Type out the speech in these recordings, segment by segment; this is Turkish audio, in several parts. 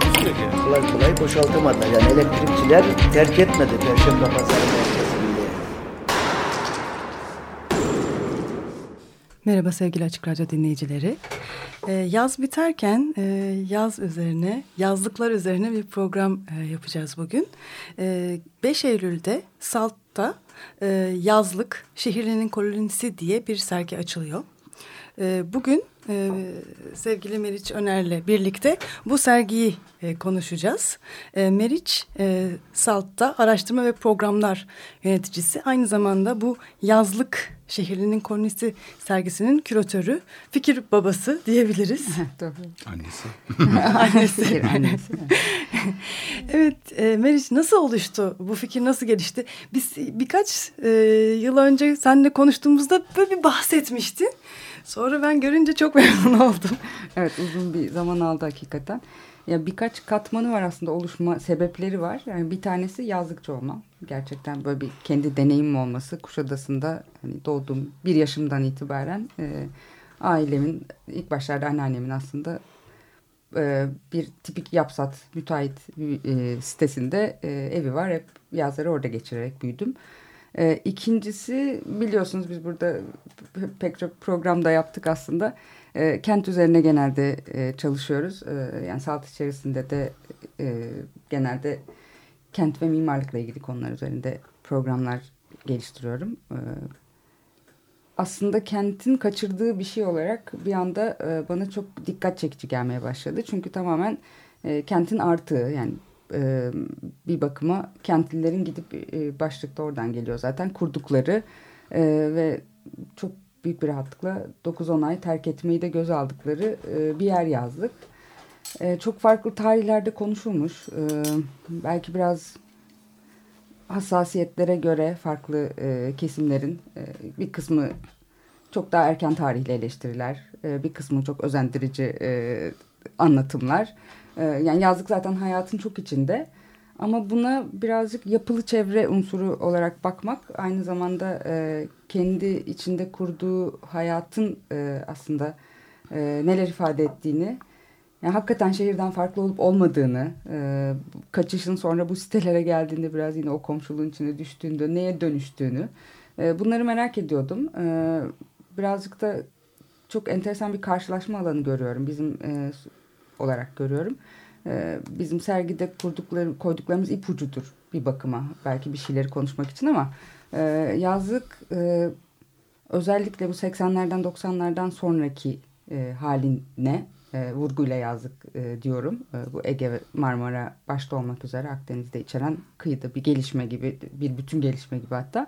Takusuyor ki. Kolay kolay boşaltamadılar. Yani elektrikçiler terk etmedi Perşembe Pazarı. Merhaba sevgili Açık Radyo dinleyicileri. Ee, yaz biterken e, yaz üzerine, yazlıklar üzerine bir program e, yapacağız bugün. E, 5 Eylül'de Salt'ta e, yazlık şehirlinin kolonisi diye bir sergi açılıyor. E, bugün e, sevgili Meriç Öner'le birlikte bu sergiyi e, konuşacağız. E, Meriç e, Salt'ta araştırma ve programlar yöneticisi. Aynı zamanda bu yazlık şehirlinin kolonisi sergisinin küratörü, fikir babası diyebiliriz. Tabii. Annesi. Annesi. Fikir annesi. Evet e, Meriç nasıl oluştu? Bu fikir nasıl gelişti? Biz birkaç e, yıl önce seninle konuştuğumuzda böyle bir bahsetmiştin. Sonra ben görünce çok memnun oldum. evet uzun bir zaman aldı hakikaten. Ya birkaç katmanı var aslında oluşma sebepleri var. Yani bir tanesi yazlıkçı olmam. Gerçekten böyle bir kendi deneyimim olması. Kuşadası'nda hani doğduğum bir yaşımdan itibaren e, ailemin ilk başlarda anneannemin aslında e, bir tipik yapsat müteahhit e, sitesinde e, evi var. Hep yazları orada geçirerek büyüdüm. İkincisi biliyorsunuz biz burada pek çok programda yaptık aslında. E, kent üzerine genelde e, çalışıyoruz. E, yani salt içerisinde de e, genelde kent ve mimarlıkla ilgili konular üzerinde programlar geliştiriyorum. E, aslında kentin kaçırdığı bir şey olarak bir anda e, bana çok dikkat çekici gelmeye başladı. Çünkü tamamen e, kentin artığı yani e, bir bakıma kentlilerin gidip e, başlıkta oradan geliyor zaten kurdukları e, ve çok büyük bir rahatlıkla 9-10 ay terk etmeyi de göz aldıkları e, bir yer yazdık. E, çok farklı tarihlerde konuşulmuş. E, belki biraz hassasiyetlere göre farklı e, kesimlerin e, bir kısmı çok daha erken tarihle eleştiriler. E, bir kısmı çok özendirici e, anlatımlar. E, yani yazlık zaten hayatın çok içinde. Ama buna birazcık yapılı çevre unsuru olarak bakmak aynı zamanda e, kendi içinde kurduğu hayatın e, aslında e, neler ifade ettiğini, yani hakikaten şehirden farklı olup olmadığını, e, kaçışın sonra bu sitelere geldiğinde biraz yine o komşuluğun içine düştüğünde neye dönüştüğünü e, bunları merak ediyordum. E, birazcık da çok enteresan bir karşılaşma alanı görüyorum bizim e, olarak görüyorum. E, bizim sergide kurdukları, koyduklarımız ipucudur bir bakıma. Belki bir şeyleri konuşmak için ama e, yazlık e, özellikle bu 80'lerden 90'lardan sonraki e, haline e, vurguyla yazdık e, diyorum. E, bu Ege ve Marmara başta olmak üzere Akdeniz'de içeren kıyıda bir gelişme gibi, bir bütün gelişme gibi hatta.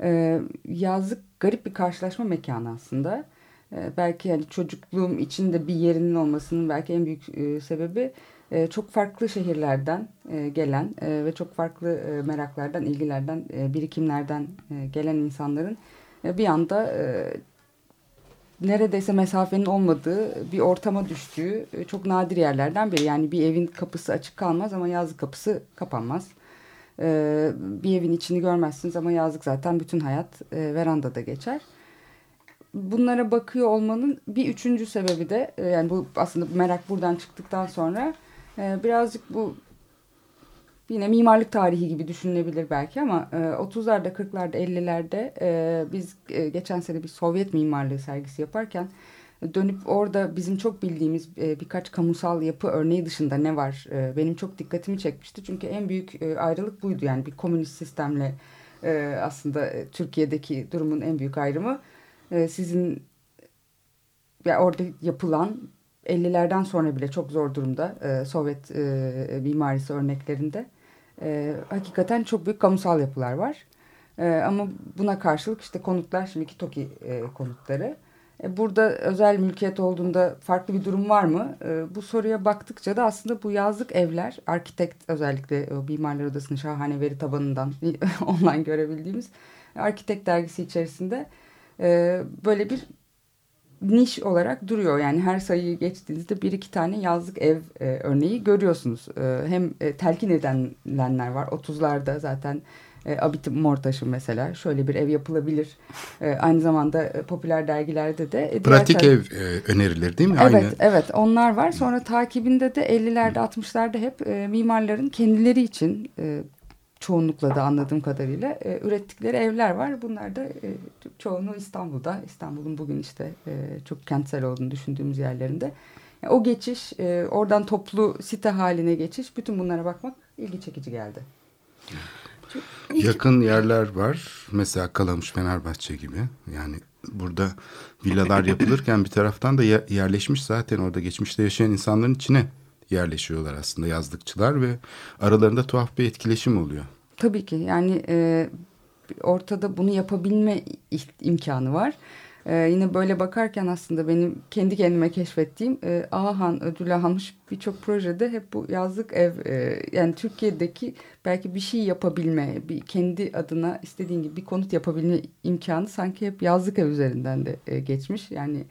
E, yazlık garip bir karşılaşma mekanı aslında. E, belki yani çocukluğum içinde bir yerinin olmasının belki en büyük e, sebebi e, çok farklı şehirlerden e, gelen ve çok farklı meraklardan, ilgilerden, birikimlerden gelen insanların bir anda neredeyse mesafenin olmadığı bir ortama düştüğü çok nadir yerlerden biri. Yani bir evin kapısı açık kalmaz ama yazlık kapısı kapanmaz. Bir evin içini görmezsiniz ama yazlık zaten bütün hayat verandada geçer. Bunlara bakıyor olmanın bir üçüncü sebebi de e, yani bu aslında merak buradan çıktıktan sonra e, birazcık bu yine mimarlık tarihi gibi düşünülebilir belki ama e, 30'larda 40'larda 50'lerde e, biz e, geçen sene bir Sovyet mimarlığı sergisi yaparken dönüp orada bizim çok bildiğimiz e, birkaç kamusal yapı örneği dışında ne var e, benim çok dikkatimi çekmişti. Çünkü en büyük e, ayrılık buydu yani bir komünist sistemle e, aslında e, Türkiye'deki durumun en büyük ayrımı e, sizin ya orada yapılan 50'lerden sonra bile çok zor durumda e, Sovyet e, mimarisi örneklerinde e, hakikaten çok büyük kamusal yapılar var. E, ama buna karşılık işte konutlar şimdiki TOKİ e, konutları E, burada özel mülkiyet olduğunda farklı bir durum var mı? E, bu soruya baktıkça da aslında bu yazlık evler, arkitekt özellikle o Mimarlar Odası'nın şahane veri tabanından online görebildiğimiz Arkitekt dergisi içerisinde e, böyle bir niş olarak duruyor. Yani her sayıyı geçtiğinizde bir iki tane yazlık ev e, örneği görüyorsunuz. E, hem e, telkin edilenler var. 30'larda zaten e, Abit Mortaş'ın mesela şöyle bir ev yapılabilir. E, aynı zamanda e, popüler dergilerde de. E, Pratik ev e, önerileri değil mi? Evet, aynı. evet onlar var. Sonra takibinde de 50'lerde 60'larda hep e, mimarların kendileri için e, çoğunlukla da anladığım kadarıyla e, ürettikleri evler var. Bunlar da e, çoğunu İstanbul'da. İstanbul'un bugün işte e, çok kentsel olduğunu düşündüğümüz yerlerinde. Yani o geçiş, e, oradan toplu site haline geçiş, bütün bunlara bakmak ilgi çekici geldi. Yakın yerler var. Mesela Kalamış Fenerbahçe gibi. Yani burada villalar yapılırken bir taraftan da yerleşmiş zaten orada geçmişte yaşayan insanların içine yerleşiyorlar aslında yazlıkçılar ve aralarında tuhaf bir etkileşim oluyor. Tabii ki yani e, ortada bunu yapabilme imkanı var. Ee, yine böyle bakarken aslında benim kendi kendime keşfettiğim e, Ahan ödül almış birçok projede hep bu yazlık ev e, yani Türkiye'deki belki bir şey yapabilme, bir kendi adına istediğin gibi bir konut yapabilme imkanı sanki hep yazlık ev üzerinden de e, geçmiş. Yani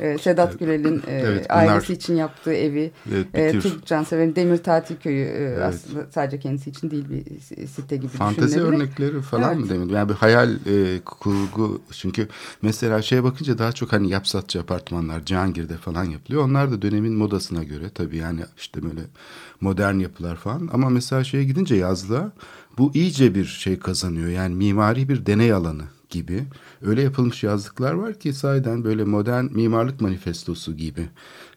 e, Sedat Gürel'in e, evet, bunlar, ailesi için yaptığı evi, evet, e, Türk Cansever'in Demir Tatil Köyü e, evet. aslında sadece kendisi için değil bir site gibi Fantezi örnekleri falan evet. mı demedim? Yani bir hayal e, kurgu çünkü mesela şeye bakınca daha çok hani yapsatçı apartmanlar Cihangir'de falan yapılıyor. Onlar da dönemin modasına göre tabii yani işte böyle modern yapılar falan ama mesela şeye gidince yazlığa bu iyice bir şey kazanıyor. Yani mimari bir deney alanı gibi öyle yapılmış yazlıklar var ki sahiden böyle modern mimarlık manifestosu gibi.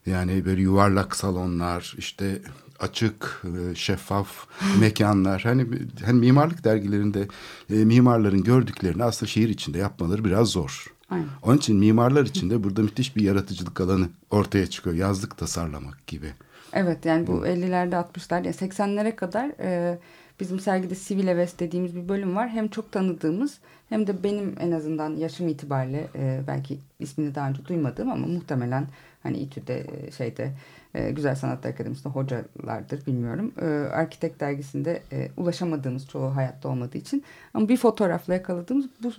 Yani böyle yuvarlak salonlar işte açık, e, şeffaf mekanlar. Hani hani mimarlık dergilerinde e, mimarların gördüklerini aslında şehir içinde yapmaları biraz zor. Aynen. Onun için mimarlar için de burada müthiş bir yaratıcılık alanı ortaya çıkıyor. Yazlık tasarlamak gibi. Evet yani bu 50'lerde 60'larda 80'lere kadar e, bizim sergide Sivil Eves dediğimiz bir bölüm var. Hem çok tanıdığımız hem de benim en azından yaşım itibariyle e, belki ismini daha önce duymadığım ama muhtemelen hani İTÜ'de e, şeyde e, Güzel Sanatlar Akademisi'nde hocalardır bilmiyorum. E, Arkitek dergisinde e, ulaşamadığımız çoğu hayatta olmadığı için ama bir fotoğrafla yakaladığımız bu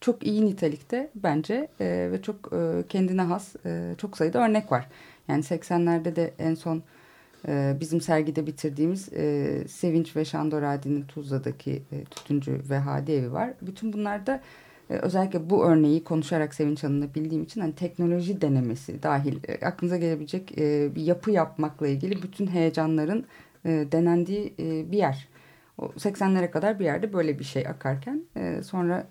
çok iyi nitelikte bence e, ve çok e, kendine has e, çok sayıda örnek var. Yani 80'lerde de en son e, bizim sergide bitirdiğimiz e, Sevinç ve Şandoradi'nin Tuzla'daki e, tütüncü ve hadi evi var. Bütün bunlarda e, özellikle bu örneği konuşarak Sevinç Hanım'la bildiğim için hani teknoloji denemesi dahil e, aklınıza gelebilecek e, bir yapı yapmakla ilgili bütün heyecanların e, denendiği e, bir yer. O 80'lere kadar bir yerde böyle bir şey akarken e, sonra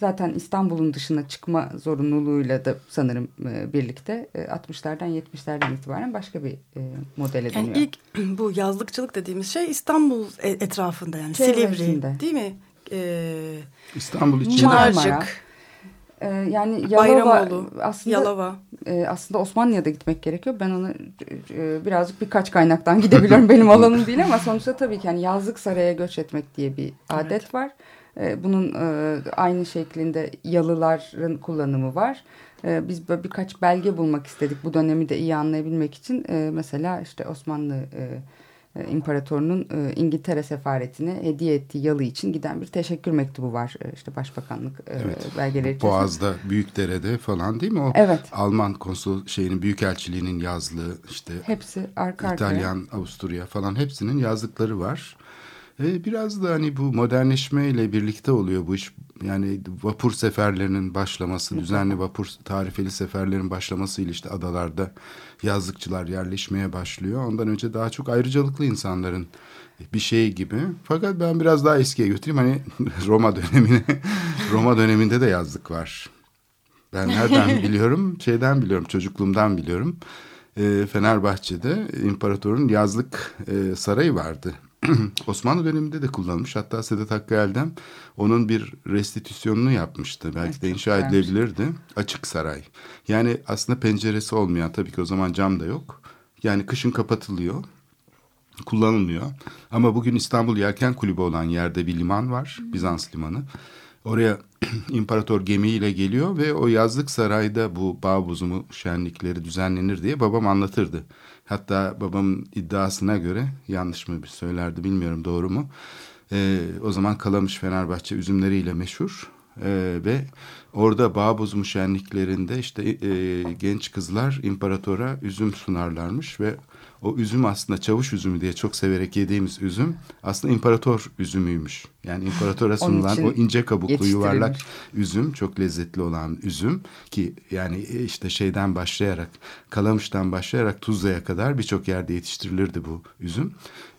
Zaten İstanbul'un dışına çıkma zorunluluğuyla da sanırım e, birlikte e, 60'lardan 70'lerden itibaren başka bir e, modele dönüyor. Yani ilk bu yazlıkçılık dediğimiz şey İstanbul e, etrafında yani Silivri değil mi? Ee, İstanbul için. Çınarcık. Yani Yalova Bayramoğlu, aslında Yalova. E, aslında Osmanlı'ya da gitmek gerekiyor. Ben onu e, birazcık birkaç kaynaktan gidebiliyorum. Benim alanım değil ama sonuçta tabii ki yani yazlık saraya göç etmek diye bir adet evet. var. E, bunun e, aynı şeklinde yalıların kullanımı var. E, biz böyle birkaç belge bulmak istedik bu dönemi de iyi anlayabilmek için. Mesela işte Osmanlı İmparatorunun İngiltere sefaretine hediye ettiği yalı için giden bir teşekkür mektubu var. işte Başbakanlık evet. belgeleri. Boğaz'da, Büyükdere'de falan değil mi? O evet. Alman konsul şeyinin büyükelçiliğinin yazlığı işte. Hepsi arka arkaya. İtalyan, Avusturya falan hepsinin yazlıkları var. E, biraz da hani bu modernleşmeyle birlikte oluyor bu iş. Yani vapur seferlerinin başlaması, düzenli vapur tarifeli seferlerin başlamasıyla işte adalarda yazlıkçılar yerleşmeye başlıyor. Ondan önce daha çok ayrıcalıklı insanların bir şey gibi. Fakat ben biraz daha eskiye götüreyim. Hani Roma dönemine, Roma döneminde de yazlık var. Ben nereden biliyorum? Şeyden biliyorum, çocukluğumdan biliyorum. E, Fenerbahçe'de imparatorun yazlık e, sarayı vardı. Osmanlı döneminde de kullanılmış. Hatta Sedat Hakkı Eldem onun bir restitüsyonunu yapmıştı. Belki evet, de inşa edilebilirdi. Açık saray. Yani aslında penceresi olmayan tabii ki o zaman cam da yok. Yani kışın kapatılıyor. Kullanılmıyor. Ama bugün İstanbul Yelken Kulübü olan yerde bir liman var. Bizans limanı. Oraya imparator gemiyle geliyor ve o yazlık sarayda bu bağ bozumu şenlikleri düzenlenir diye babam anlatırdı. Hatta babamın iddiasına göre yanlış mı söylerdi bilmiyorum doğru mu. Ee, o zaman Kalamış Fenerbahçe üzümleriyle meşhur. Ee, ve orada bağ bozumu şenliklerinde işte e, genç kızlar imparatora üzüm sunarlarmış ve o üzüm aslında çavuş üzümü diye çok severek yediğimiz üzüm aslında imparator üzümüymüş. Yani imparatora sunulan o ince kabuklu yuvarlak üzüm çok lezzetli olan üzüm ki yani işte şeyden başlayarak Kalamış'tan başlayarak Tuzla'ya kadar birçok yerde yetiştirilirdi bu üzüm.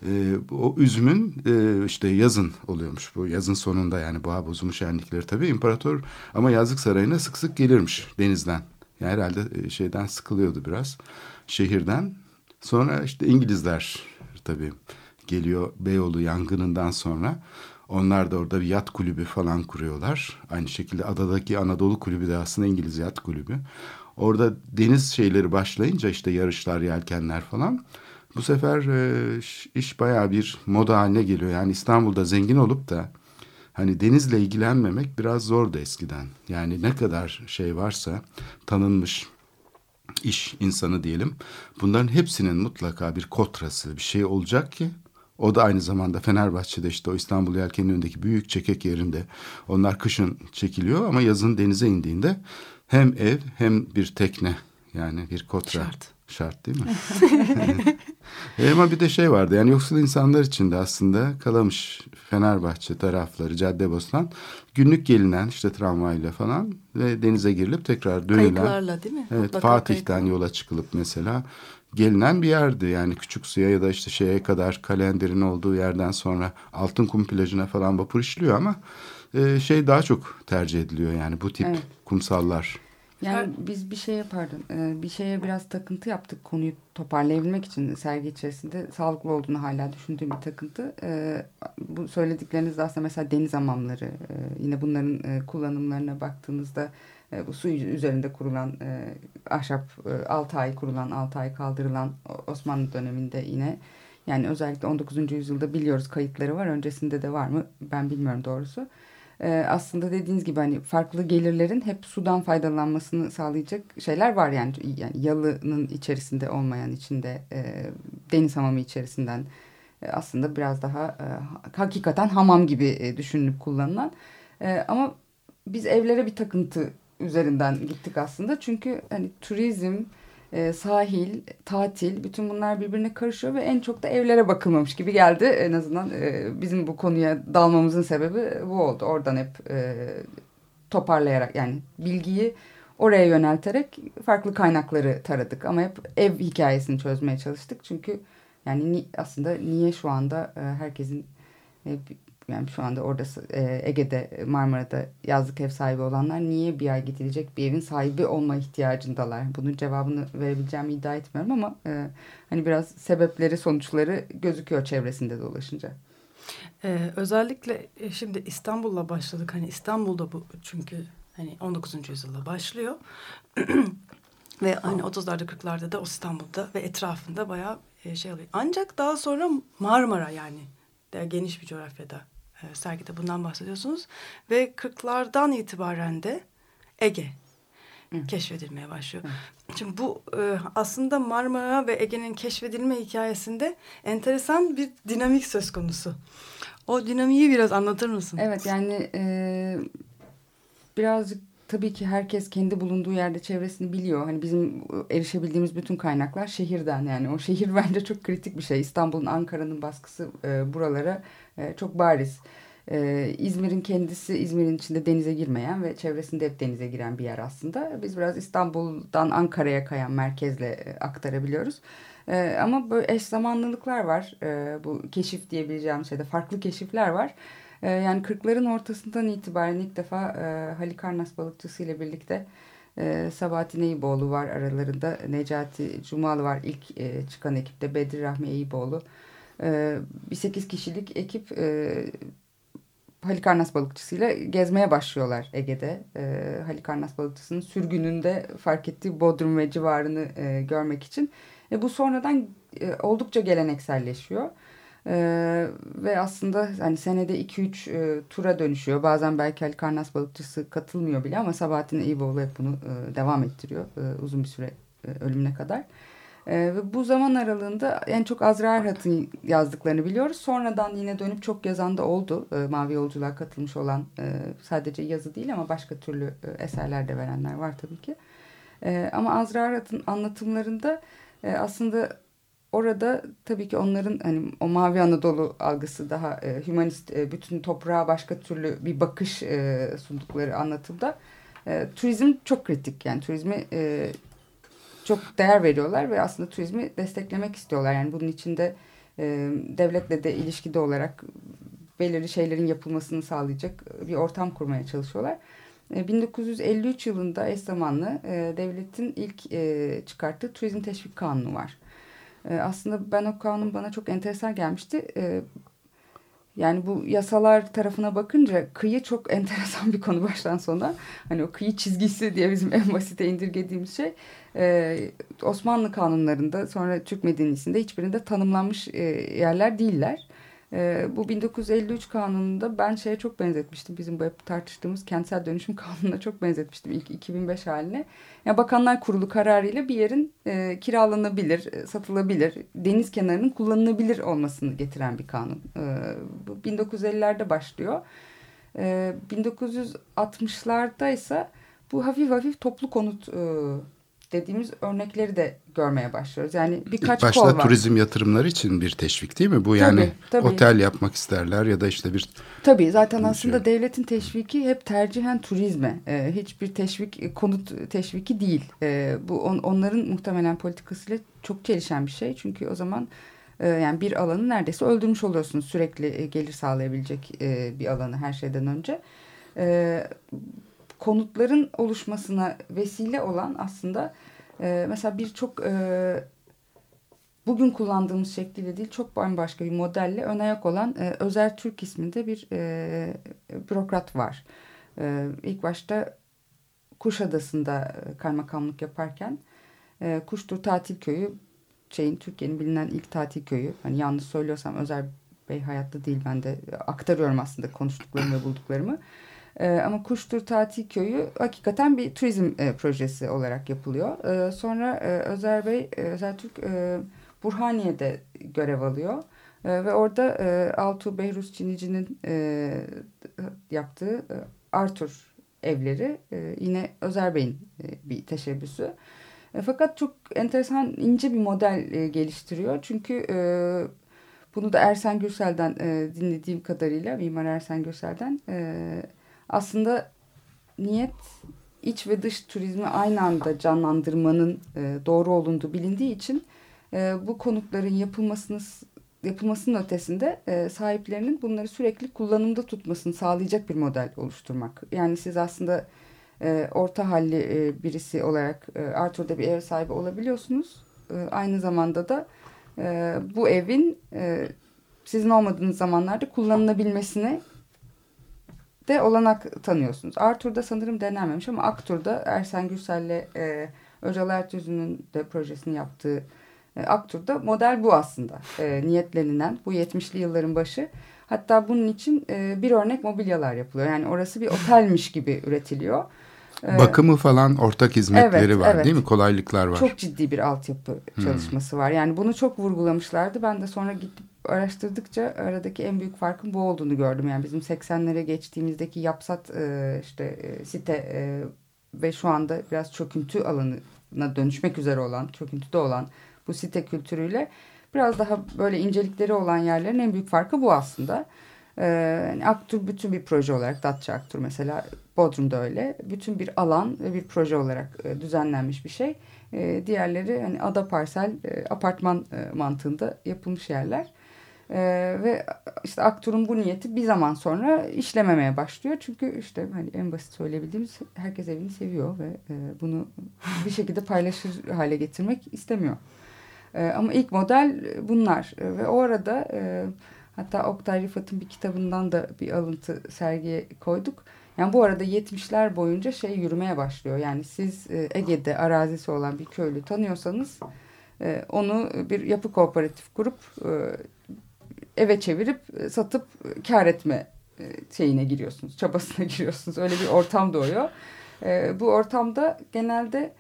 Ee, o üzümün e, işte yazın oluyormuş bu yazın sonunda yani boğa bozumu şenlikleri tabii imparator ama yazlık sarayına sık sık gelirmiş denizden. Yani herhalde e, şeyden sıkılıyordu biraz şehirden Sonra işte İngilizler tabii geliyor Beyoğlu yangınından sonra. Onlar da orada bir yat kulübü falan kuruyorlar. Aynı şekilde adadaki Anadolu kulübü de aslında İngiliz yat kulübü. Orada deniz şeyleri başlayınca işte yarışlar, yelkenler falan. Bu sefer e, iş bayağı bir moda haline geliyor. Yani İstanbul'da zengin olup da hani denizle ilgilenmemek biraz zordu eskiden. Yani ne kadar şey varsa tanınmış iş insanı diyelim. Bunların hepsinin mutlaka bir kotrası bir şey olacak ki o da aynı zamanda Fenerbahçe'de işte o İstanbul Yelken'in önündeki büyük çekek yerinde onlar kışın çekiliyor ama yazın denize indiğinde hem ev hem bir tekne yani bir kotra şart, şart değil mi? e ama bir de şey vardı yani yoksul insanlar için de aslında Kalamış, Fenerbahçe tarafları, Caddebostan günlük gelinen işte tramvayla falan ve denize girilip tekrar dönülen. Kayıklarla değil mi? Evet Mutlaka Fatih'ten kayıklar. yola çıkılıp mesela gelinen bir yerdi. Yani küçük suya ya da işte şeye kadar kalenderin olduğu yerden sonra altın kum plajına falan vapur işliyor ama e, şey daha çok tercih ediliyor yani bu tip evet. kumsallar. Yani biz bir şeye pardon bir şeye biraz takıntı yaptık konuyu toparlayabilmek için sergi içerisinde sağlıklı olduğunu hala düşündüğüm bir takıntı. Bu söyledikleriniz aslında mesela deniz hamamları yine bunların kullanımlarına baktığınızda bu su üzerinde kurulan ahşap 6 ay kurulan 6 ay kaldırılan Osmanlı döneminde yine yani özellikle 19. yüzyılda biliyoruz kayıtları var öncesinde de var mı ben bilmiyorum doğrusu e, aslında dediğiniz gibi hani farklı gelirlerin hep sudan faydalanmasını sağlayacak şeyler var. Yani, yani yalının içerisinde olmayan içinde e, deniz hamamı içerisinden e, aslında biraz daha e, hakikaten hamam gibi e, düşünülüp kullanılan. E, ama biz evlere bir takıntı üzerinden gittik aslında. Çünkü hani turizm e, sahil, tatil bütün bunlar birbirine karışıyor ve en çok da evlere bakılmamış gibi geldi. En azından e, bizim bu konuya dalmamızın sebebi bu oldu. Oradan hep e, toparlayarak yani bilgiyi oraya yönelterek farklı kaynakları taradık. Ama hep ev hikayesini çözmeye çalıştık. Çünkü yani ni, aslında niye şu anda e, herkesin yani şu anda orada e, Ege'de Marmara'da yazlık ev sahibi olanlar niye bir ay gidilecek bir evin sahibi olma ihtiyacındalar? Bunun cevabını verebileceğimi iddia etmiyorum ama e, hani biraz sebepleri sonuçları gözüküyor çevresinde dolaşınca. Ee, özellikle e, şimdi İstanbul'la başladık. Hani İstanbul'da bu çünkü hani 19. yüzyılda başlıyor. ve hani 30'larda 40'larda da o İstanbul'da ve etrafında bayağı e, şey oluyor. Ancak daha sonra Marmara yani geniş bir coğrafyada e, sergide bundan bahsediyorsunuz. Ve 40'lardan itibaren de Ege Hı. keşfedilmeye başlıyor. Hı. Şimdi bu e, aslında Marmara ve Ege'nin keşfedilme hikayesinde enteresan bir dinamik söz konusu. O dinamiği biraz anlatır mısın? Evet yani e, birazcık tabii ki herkes kendi bulunduğu yerde çevresini biliyor. Hani bizim erişebildiğimiz bütün kaynaklar şehirden yani o şehir bence çok kritik bir şey. İstanbul'un, Ankara'nın baskısı e, buralara e, çok bariz. E, İzmir'in kendisi İzmir'in içinde denize girmeyen ve çevresinde hep denize giren bir yer aslında. Biz biraz İstanbul'dan Ankara'ya kayan merkezle e, aktarabiliyoruz. E, ama böyle eş zamanlılıklar var. E, bu keşif diyebileceğim şeyde farklı keşifler var. E, yani 40'ların ortasından itibaren ilk defa e, Halikarnas balıkçısı ile birlikte e, Sabahattin Eyüboğlu var aralarında. Necati Cumalı var ilk e, çıkan ekipte. Bedri Rahmi Eyüboğlu. E, bir sekiz kişilik ekip e, Halikarnas balıkçısıyla gezmeye başlıyorlar Ege'de. E, Halikarnas balıkçısının sürgününde fark ettiği Bodrum ve civarını e, görmek için. E, bu sonradan e, oldukça gelenekselleşiyor. Ee, ve aslında hani senede 2-3 e, tura dönüşüyor. Bazen belki Halikarnas balıkçısı katılmıyor bile ama Sabahattin Eyüboğlu hep bunu e, devam ettiriyor e, uzun bir süre e, ölümüne kadar. E, ve bu zaman aralığında en çok Azra Erhat'ın yazdıklarını biliyoruz. Sonradan yine dönüp çok yazan da oldu. E, Mavi Yolculuğa katılmış olan e, sadece yazı değil ama başka türlü e, eserler de verenler var tabii ki. E, ama Azra Erhat'ın anlatımlarında e, aslında orada tabii ki onların hani o mavi Anadolu algısı daha e, humanist e, bütün toprağa başka türlü bir bakış e, sundukları anlatımda e, turizm çok kritik yani turizmi e, çok değer veriyorlar ve aslında turizmi desteklemek istiyorlar yani bunun içinde e, devletle de ilişkide olarak belirli şeylerin yapılmasını sağlayacak bir ortam kurmaya çalışıyorlar. 1953 e, yılında eş zamanlı e, devletin ilk e, çıkarttığı turizm teşvik kanunu var. E, aslında ben o kanun bana çok enteresan gelmişti. E, yani bu yasalar tarafına bakınca kıyı çok enteresan bir konu baştan sona. Hani o kıyı çizgisi diye bizim en basite indirgediğimiz şey e, Osmanlı kanunlarında sonra Türk medeniyesinde hiçbirinde tanımlanmış e, yerler değiller. E, bu 1953 kanununda ben şeye çok benzetmiştim. Bizim bu hep tartıştığımız kentsel dönüşüm kanununa çok benzetmiştim ilk 2005 haline. Yani Bakanlar Kurulu kararıyla bir yerin e, kiralanabilir, e, satılabilir, deniz kenarının kullanılabilir olmasını getiren bir kanun. E, bu 1950'lerde başlıyor. E, 1960'larda ise bu hafif hafif toplu konut e, dediğimiz örnekleri de görmeye başlıyoruz. Yani birkaç İlk başta kol var. turizm yatırımları için bir teşvik değil mi? Bu yani tabii. otel yapmak isterler ya da işte bir... Tabii zaten aslında şey. devletin teşviki hep tercihen turizme. Ee, hiçbir teşvik, konut teşviki değil. Ee, bu on, onların muhtemelen politikasıyla çok çelişen bir şey. Çünkü o zaman e, yani bir alanı neredeyse öldürmüş oluyorsunuz. Sürekli e, gelir sağlayabilecek e, bir alanı her şeyden önce. Konutların oluşmasına vesile olan aslında e, mesela birçok e, bugün kullandığımız şekliyle değil çok bambaşka bir modelle ön ayak olan e, Özer Türk isminde bir e, bürokrat var. E, ilk başta Kuşadası'nda e, kaymakamlık yaparken e, Kuştur Tatil Köyü şeyin Türkiye'nin bilinen ilk tatil köyü. Hani yanlış söylüyorsam Özer Bey hayatta değil ben de aktarıyorum aslında konuştuklarımı ve bulduklarımı. E, ama Kuştur Tatil Köyü hakikaten bir turizm e, projesi olarak yapılıyor. E, sonra e, Özer Bey, e, Özer Türk e, Burhaniye'de görev alıyor. E, ve orada e, Altuğ Behruz Çinici'nin yaptığı Arthur evleri yine Özer Bey'in bir teşebbüsü. Fakat çok enteresan ince bir model geliştiriyor. Çünkü bunu da Ersen Gürsel'den dinlediğim kadarıyla, Mimar Ersen Gürsel'den aslında niyet iç ve dış turizmi aynı anda canlandırmanın e, doğru olduğunu bilindiği için e, bu konutların yapılmasını yapılmasının ötesinde e, sahiplerinin bunları sürekli kullanımda tutmasını sağlayacak bir model oluşturmak. Yani siz aslında e, orta halli e, birisi olarak e, Arthur'da bir ev sahibi olabiliyorsunuz. E, aynı zamanda da e, bu evin e, sizin olmadığınız zamanlarda kullanılabilmesine de olanak tanıyorsunuz. Arthur'da sanırım denenmemiş ama Aktur'da Ersen Gürsel'le e, Öcal Ertüz'ün de projesini yaptığı e, Aktur'da model bu aslında. E, niyetlenilen bu 70'li yılların başı. Hatta bunun için e, bir örnek mobilyalar yapılıyor. Yani orası bir otelmiş gibi üretiliyor. E, Bakımı falan ortak hizmetleri evet, var evet. değil mi? Kolaylıklar var. Çok ciddi bir altyapı çalışması hmm. var. Yani bunu çok vurgulamışlardı. Ben de sonra gittim araştırdıkça aradaki en büyük farkın bu olduğunu gördüm. Yani bizim 80'lere geçtiğimizdeki yapsat e, işte e, site e, ve şu anda biraz çöküntü alanına dönüşmek üzere olan, çöküntüde olan bu site kültürüyle biraz daha böyle incelikleri olan yerlerin en büyük farkı bu aslında. Yani Aktur bütün bir proje olarak Datça Aktur mesela Bodrum'da öyle. Bütün bir alan ve bir proje olarak düzenlenmiş bir şey. Diğerleri hani ada parsel apartman e, mantığında yapılmış yerler. Ee, ve işte Aktur'un bu niyeti bir zaman sonra işlememeye başlıyor. Çünkü işte hani en basit söyleyebildiğimiz herkes evini seviyor ve e, bunu bir şekilde paylaşır hale getirmek istemiyor. E, ama ilk model bunlar e, ve o arada e, hatta Oktay Rıfat'ın bir kitabından da bir alıntı sergiye koyduk. Yani bu arada 70'ler boyunca şey yürümeye başlıyor. Yani siz e, Ege'de arazisi olan bir köylü tanıyorsanız e, onu bir yapı kooperatif kurup e, eve çevirip e, satıp e, kar etme e, şeyine giriyorsunuz, çabasına giriyorsunuz. Öyle bir ortam doğuyor. Bu ortamda genelde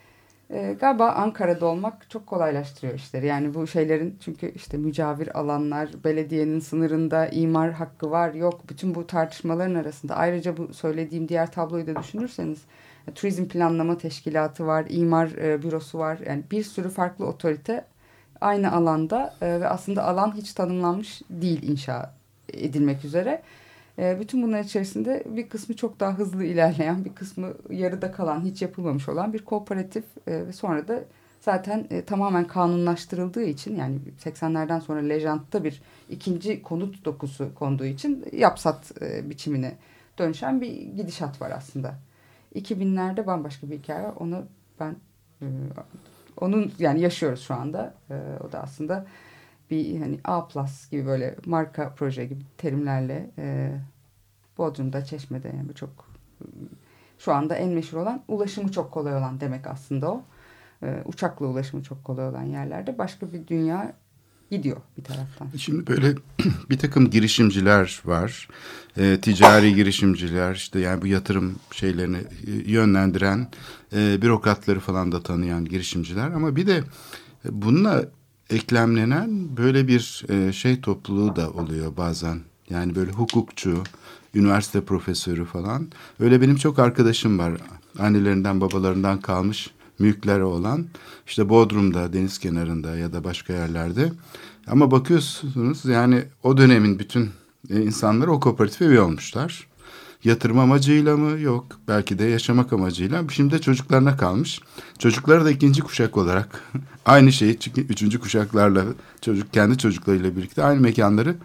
galiba Ankara'da olmak çok kolaylaştırıyor işleri. Yani bu şeylerin çünkü işte mücavir alanlar, belediyenin sınırında imar hakkı var yok. Bütün bu tartışmaların arasında ayrıca bu söylediğim diğer tabloyu da düşünürseniz turizm planlama teşkilatı var, imar bürosu var. Yani bir sürü farklı otorite aynı alanda e, ve aslında alan hiç tanımlanmış değil inşa edilmek üzere. E, bütün bunlar içerisinde bir kısmı çok daha hızlı ilerleyen, bir kısmı yarıda kalan, hiç yapılmamış olan bir kooperatif e, ve sonra da zaten e, tamamen kanunlaştırıldığı için yani 80'lerden sonra Lejant'ta bir ikinci konut dokusu konduğu için yapsat e, biçimine dönüşen bir gidişat var aslında. 2000'lerde bambaşka bir hikaye var. Onu ben e, onun yani yaşıyoruz şu anda. E, o da aslında bir hani A plus gibi böyle marka proje gibi terimlerle e, Bodrum'da, Çeşme'de yani çok şu anda en meşhur olan ulaşımı çok kolay olan demek aslında o. E, uçakla ulaşımı çok kolay olan yerlerde başka bir dünya gidiyor bir taraftan. Şimdi böyle bir takım girişimciler var. E, ticari girişimciler işte yani bu yatırım şeylerini e, yönlendiren e, bürokratları falan da tanıyan girişimciler ama bir de bununla eklemlenen böyle bir e, şey topluluğu da oluyor bazen. Yani böyle hukukçu, üniversite profesörü falan. Öyle benim çok arkadaşım var. Annelerinden babalarından kalmış mülkleri olan işte Bodrum'da, deniz kenarında ya da başka yerlerde. Ama bakıyorsunuz yani o dönemin bütün e, insanları o kooperatife üye olmuşlar. Yatırım amacıyla mı? Yok. Belki de yaşamak amacıyla. Şimdi de çocuklarına kalmış. Çocukları da ikinci kuşak olarak aynı şeyi üçüncü kuşaklarla çocuk kendi çocuklarıyla birlikte aynı mekanları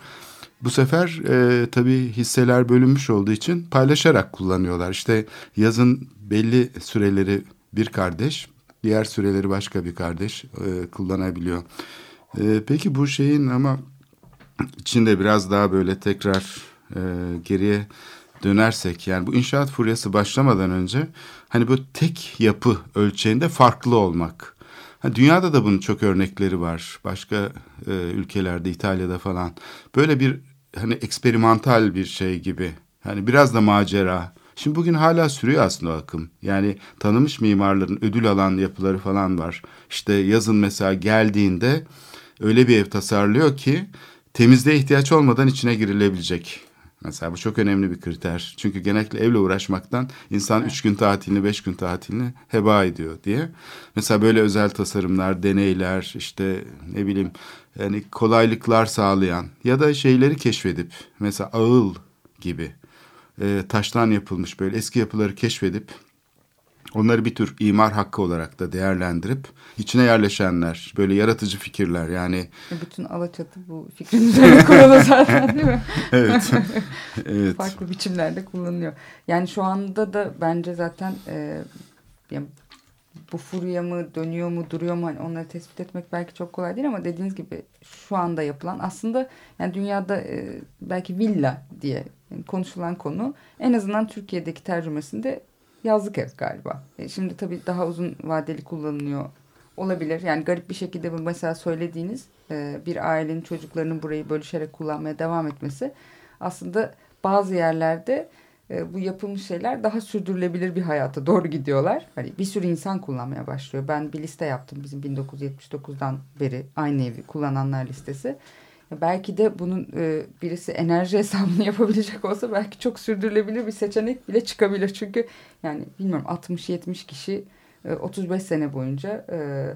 bu sefer e, tabii hisseler bölünmüş olduğu için paylaşarak kullanıyorlar. İşte yazın belli süreleri bir kardeş, diğer süreleri başka bir kardeş e, kullanabiliyor. E, peki bu şeyin ama içinde biraz daha böyle tekrar e, geriye dönersek yani bu inşaat furyası başlamadan önce hani bu tek yapı ölçeğinde farklı olmak. Ha, dünyada da bunun çok örnekleri var. Başka e, ülkelerde, İtalya'da falan. Böyle bir hani eksperimental bir şey gibi. Hani biraz da macera. Şimdi bugün hala sürüyor aslında akım. Yani tanımış mimarların ödül alan yapıları falan var. İşte yazın mesela geldiğinde öyle bir ev tasarlıyor ki temizliğe ihtiyaç olmadan içine girilebilecek. Mesela bu çok önemli bir kriter. Çünkü genellikle evle uğraşmaktan insan üç gün tatilini, beş gün tatilini heba ediyor diye. Mesela böyle özel tasarımlar, deneyler, işte ne bileyim yani kolaylıklar sağlayan ya da şeyleri keşfedip mesela ağıl gibi e, taştan yapılmış böyle eski yapıları keşfedip onları bir tür imar hakkı olarak da değerlendirip içine yerleşenler böyle yaratıcı fikirler yani. E, bütün Alaçatı bu fikrin üzerine kurulu zaten değil mi? evet. evet. Farklı biçimlerde kullanılıyor. Yani şu anda da bence zaten e, yani bu furya mı dönüyor mu duruyor mu hani onları tespit etmek belki çok kolay değil ama dediğiniz gibi şu anda yapılan aslında yani dünyada e, belki villa diye konuşulan konu en azından Türkiye'deki tercümesinde yazlık ev galiba. E, şimdi tabii daha uzun vadeli kullanılıyor olabilir. Yani garip bir şekilde bu mesela söylediğiniz e, bir ailenin çocuklarının burayı bölüşerek kullanmaya devam etmesi aslında bazı yerlerde e, bu yapılmış şeyler daha sürdürülebilir bir hayata doğru gidiyorlar. Hani bir sürü insan kullanmaya başlıyor. Ben bir liste yaptım bizim 1979'dan beri aynı evi kullananlar listesi. Belki de bunun e, birisi enerji hesabını yapabilecek olsa belki çok sürdürülebilir bir seçenek bile çıkabilir. Çünkü yani bilmiyorum 60-70 kişi e, 35 sene boyunca e,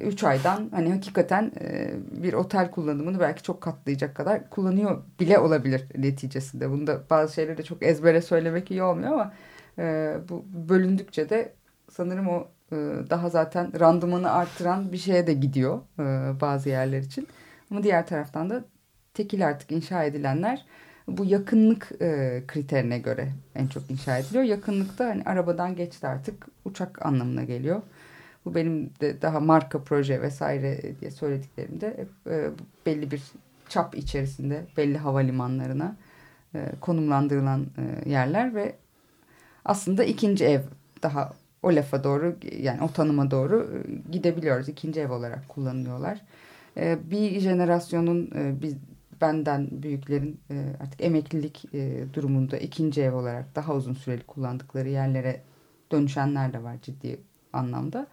3 aydan hani hakikaten e, bir otel kullanımını belki çok katlayacak kadar kullanıyor bile olabilir neticesinde. Bunda bazı şeyleri de çok ezbere söylemek iyi olmuyor ama e, bu bölündükçe de sanırım o e, daha zaten randımanı arttıran bir şeye de gidiyor bazı yerler için. Ama diğer taraftan da tekil artık inşa edilenler bu yakınlık kriterine göre en çok inşa ediliyor. Yakınlıkta hani arabadan geçti artık uçak anlamına geliyor. Bu benim de daha marka proje vesaire diye söylediklerimde e, belli bir çap içerisinde belli havalimanlarına e, konumlandırılan e, yerler ve aslında ikinci ev daha o lafa doğru yani o tanıma doğru gidebiliyoruz. İkinci ev olarak kullanılıyorlar. Bir jenerasyonun biz benden büyüklerin artık emeklilik durumunda ikinci ev olarak daha uzun süreli kullandıkları yerlere dönüşenler de var ciddi anlamda.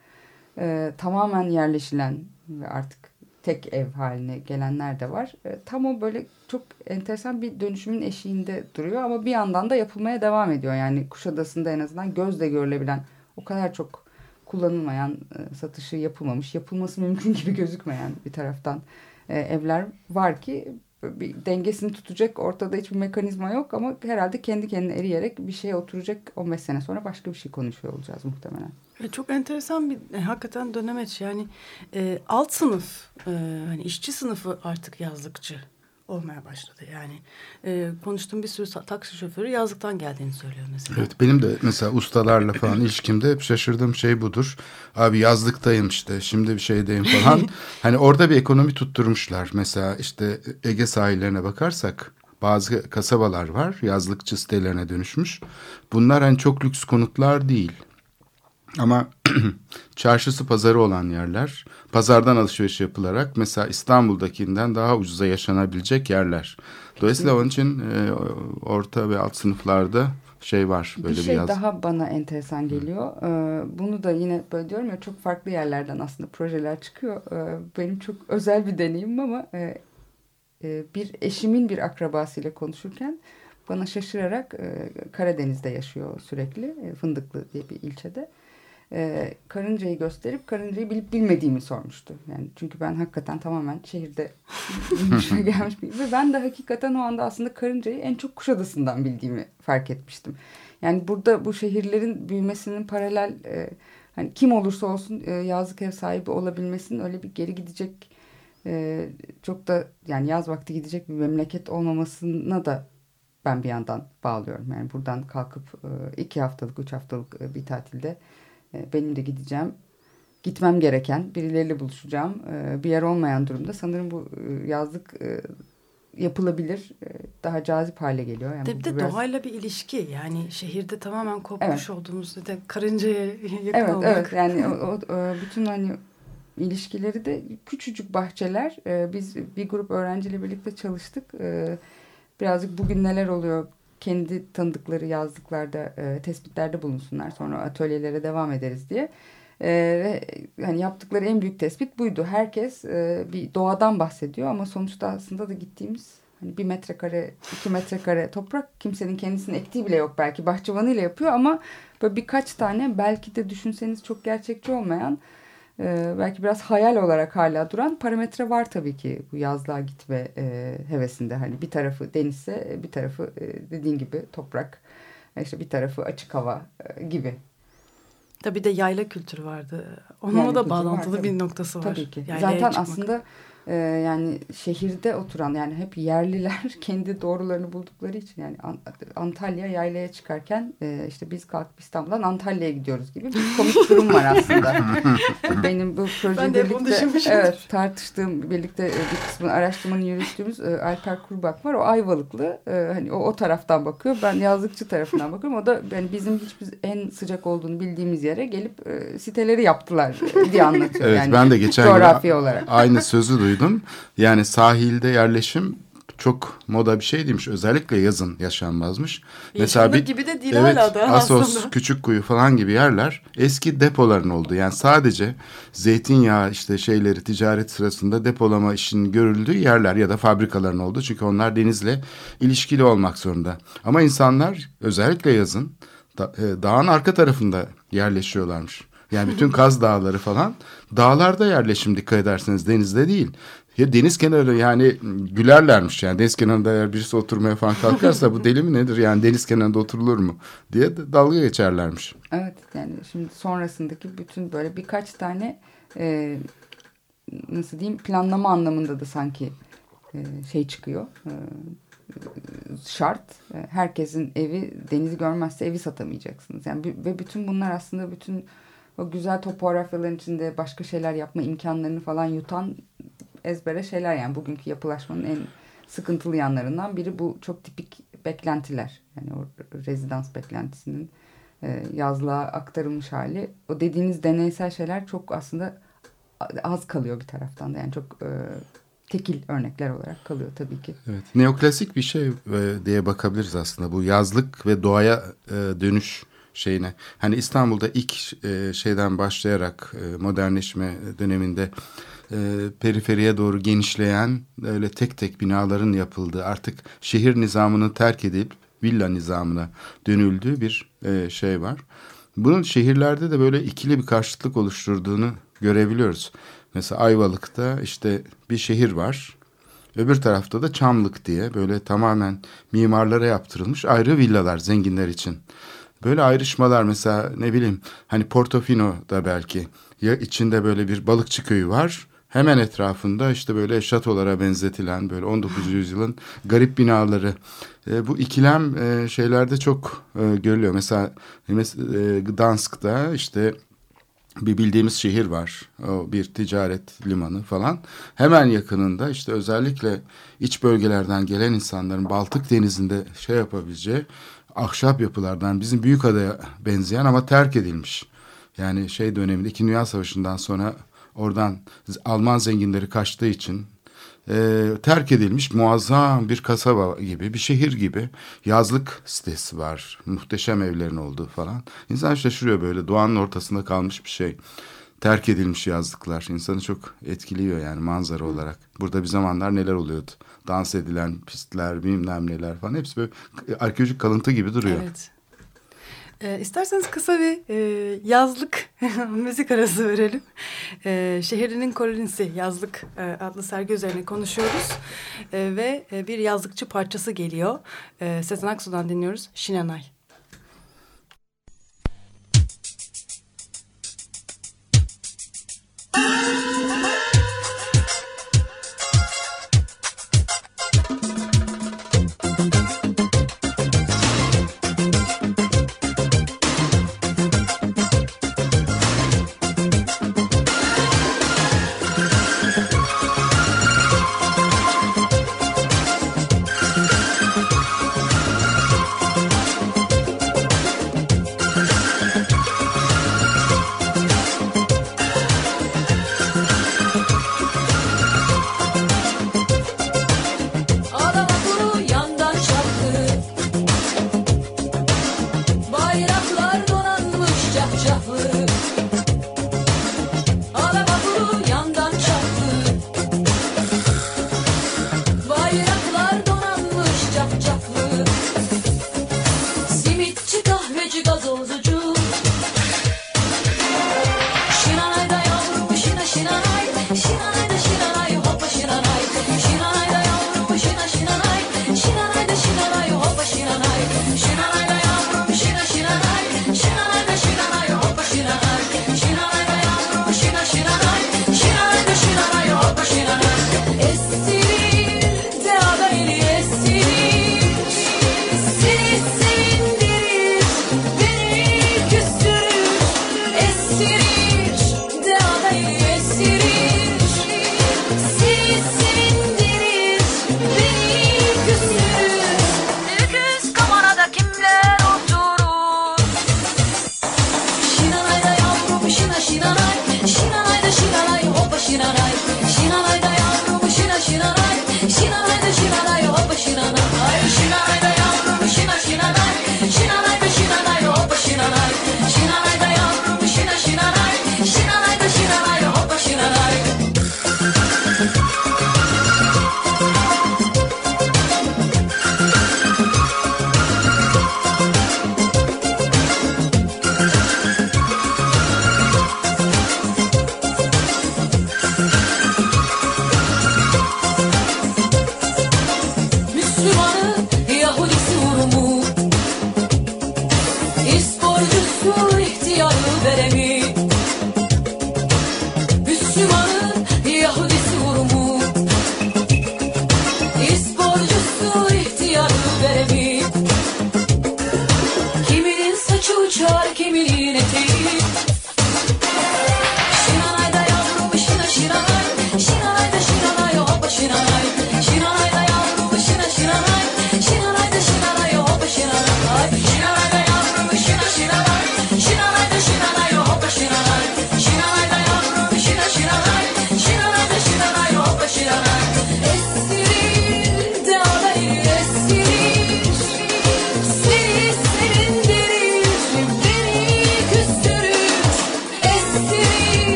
E, tamamen yerleşilen ve artık tek ev haline gelenler de var. E, tam o böyle çok enteresan bir dönüşümün eşiğinde duruyor ama bir yandan da yapılmaya devam ediyor. Yani Kuşadası'nda en azından gözle görülebilen o kadar çok kullanılmayan, e, satışı yapılmamış, yapılması mümkün gibi gözükmeyen bir taraftan e, evler var ki bir dengesini tutacak ortada hiçbir mekanizma yok ama herhalde kendi kendine eriyerek bir şeye oturacak 15 sene sonra başka bir şey konuşuyor olacağız muhtemelen. E, çok enteresan bir e, hakikaten dönemeç yani e, alt sınıf e, hani işçi sınıfı artık yazlıkçı olmaya başladı. Yani e, konuştuğum bir sürü taksi şoförü yazlıktan geldiğini söylüyor mesela. Evet benim de mesela ustalarla falan ilişkimde hep şaşırdığım şey budur. Abi yazlıktayım işte şimdi bir şeydeyim falan. hani orada bir ekonomi tutturmuşlar. Mesela işte Ege sahillerine bakarsak bazı kasabalar var yazlıkçı sitelerine dönüşmüş. Bunlar hani çok lüks konutlar değil. Ama çarşısı pazarı olan yerler pazardan alışveriş yapılarak mesela İstanbul'dakinden daha ucuza yaşanabilecek yerler. Dolayısıyla onun için e, orta ve alt sınıflarda şey var böyle bir şey bir yaz. daha bana enteresan geliyor. Ee, bunu da yine böyle diyorum ya çok farklı yerlerden aslında projeler çıkıyor. Ee, benim çok özel bir deneyimim ama e, e, bir eşimin bir akrabasıyla konuşurken bana şaşırarak e, Karadeniz'de yaşıyor sürekli. E, Fındıklı diye bir ilçede e, karıncayı gösterip karıncayı bilip bilmediğimi sormuştu. Yani çünkü ben hakikaten tamamen şehirde gelmiş bir ve ben de hakikaten o anda aslında karıncayı en çok Kuşadası'ndan bildiğimi fark etmiştim. Yani burada bu şehirlerin büyümesinin paralel e, hani kim olursa olsun e, yazlık ev sahibi olabilmesinin öyle bir geri gidecek e, çok da yani yaz vakti gidecek bir memleket olmamasına da ben bir yandan bağlıyorum. Yani buradan kalkıp e, iki haftalık, üç haftalık e, bir tatilde e, benim de gideceğim. Gitmem gereken, birileriyle buluşacağım. E, bir yer olmayan durumda sanırım bu e, yazlık yapılabilir. Daha cazip hale geliyor. Yani bir de biraz... doğayla bir ilişki. Yani şehirde tamamen kopmuş evet. olduğumuzda da karıncaya yakın evet, olmak. Evet, yani o, o, bütün hani ilişkileri de küçücük bahçeler. Biz bir grup öğrenciyle birlikte çalıştık. Birazcık bugün neler oluyor kendi tanıdıkları yazdıklarda e, tespitlerde bulunsunlar. Sonra atölyelere devam ederiz diye. E, ve hani yaptıkları en büyük tespit buydu. Herkes e, bir doğadan bahsediyor ama sonuçta aslında da gittiğimiz hani bir metrekare, iki metrekare toprak kimsenin kendisini ektiği bile yok belki bahçıvanıyla yapıyor ama böyle birkaç tane belki de düşünseniz çok gerçekçi olmayan e, belki biraz hayal olarak hala duran parametre var tabii ki bu yazlığa gitme e, hevesinde. Hani bir tarafı denizse bir tarafı e, dediğin gibi toprak, işte bir tarafı açık hava e, gibi. Tabii de yayla kültürü vardı. Onunla da bağlantılı var, bir noktası var. Tabii ki. Yaylaya Zaten çıkmak. aslında e, yani şehirde oturan yani hep yerliler kendi doğrularını buldukları için yani Antalya yaylaya çıkarken e, işte biz kalkıp İstanbul'dan Antalya'ya gidiyoruz gibi bir komik durum var aslında. Benim bu proje birlikte evet, tartıştığım birlikte e, bir kısmını araştırmanın yürüttüğümüz e, Alper Kurbak var. O Ayvalıklı. E, hani o, o taraftan bakıyor. Ben yazlıkçı tarafından bakıyorum. O da yani bizim hiçbir en sıcak olduğunu bildiğimiz yere gelip e, siteleri yaptılar diye anlatıyor. evet yani, ben de geçen coğrafya olarak. aynı sözü duydum duydum. Yani sahilde yerleşim çok moda bir şey demiş. Özellikle yazın yaşanmazmış. Mesela bir, gibi de değil evet, hala da Asos, aslında. Küçükkuyu falan gibi yerler eski depoların oldu. Yani sadece zeytinyağı işte şeyleri ticaret sırasında depolama işinin görüldüğü yerler ya da fabrikaların oldu. Çünkü onlar denizle ilişkili olmak zorunda. Ama insanlar özellikle yazın da, e, dağın arka tarafında yerleşiyorlarmış. Yani bütün Kaz Dağları falan dağlarda yerleşim dikkat ederseniz denizde değil. Ya deniz kenarı yani gülerlermiş yani deniz kenarında eğer birisi oturmaya falan kalkarsa bu deli mi nedir yani deniz kenarında oturulur mu diye dalga geçerlermiş. Evet yani şimdi sonrasındaki bütün böyle birkaç tane e, nasıl diyeyim planlama anlamında da sanki e, şey çıkıyor. E, şart. E, herkesin evi denizi görmezse evi satamayacaksınız. Yani ve bütün bunlar aslında bütün o güzel topografyaların içinde başka şeyler yapma imkanlarını falan yutan ezbere şeyler yani bugünkü yapılaşmanın en sıkıntılı yanlarından biri bu çok tipik beklentiler. Yani o rezidans beklentisinin e, yazlığa aktarılmış hali. O dediğiniz deneysel şeyler çok aslında az kalıyor bir taraftan da yani çok e, tekil örnekler olarak kalıyor tabii ki. Evet, neoklasik bir şey e, diye bakabiliriz aslında bu yazlık ve doğaya e, dönüş şeyine. Hani İstanbul'da ilk e, şeyden başlayarak e, modernleşme döneminde e, periferiye doğru genişleyen öyle tek tek binaların yapıldığı artık şehir nizamını terk edip villa nizamına dönüldüğü bir e, şey var. Bunun şehirlerde de böyle ikili bir karşıtlık oluşturduğunu görebiliyoruz. Mesela Ayvalık'ta işte bir şehir var. Öbür tarafta da Çamlık diye böyle tamamen mimarlara yaptırılmış ayrı villalar zenginler için. Böyle ayrışmalar mesela ne bileyim hani Portofino'da belki ya içinde böyle bir balıkçı köyü var. Hemen etrafında işte böyle şatolara benzetilen böyle 19. yüzyılın garip binaları. E, bu ikilem e, şeylerde çok e, görülüyor. Mesela e, Gdansk'ta işte bir bildiğimiz şehir var. O bir ticaret limanı falan. Hemen yakınında işte özellikle iç bölgelerden gelen insanların Baltık Denizi'nde şey yapabileceği ahşap yapılardan bizim büyük adaya benzeyen ama terk edilmiş. Yani şey döneminde İkinci Dünya Savaşı'ndan sonra oradan Alman zenginleri kaçtığı için e, terk edilmiş muazzam bir kasaba gibi bir şehir gibi yazlık sitesi var. Muhteşem evlerin olduğu falan. İnsan şaşırıyor böyle doğanın ortasında kalmış bir şey. Terk edilmiş yazlıklar insanı çok etkiliyor yani manzara olarak. Burada bir zamanlar neler oluyordu? Dans edilen pistler bilmem neler falan hepsi böyle arkeolojik kalıntı gibi duruyor. Evet. E, isterseniz kısa bir e, yazlık müzik arası verelim. E, Şehrinin Kolonisi Yazlık e, adlı sergi üzerine konuşuyoruz. E, ve e, bir yazlıkçı parçası geliyor. E, Sezen Aksu'dan dinliyoruz. Şinanay. Şiranay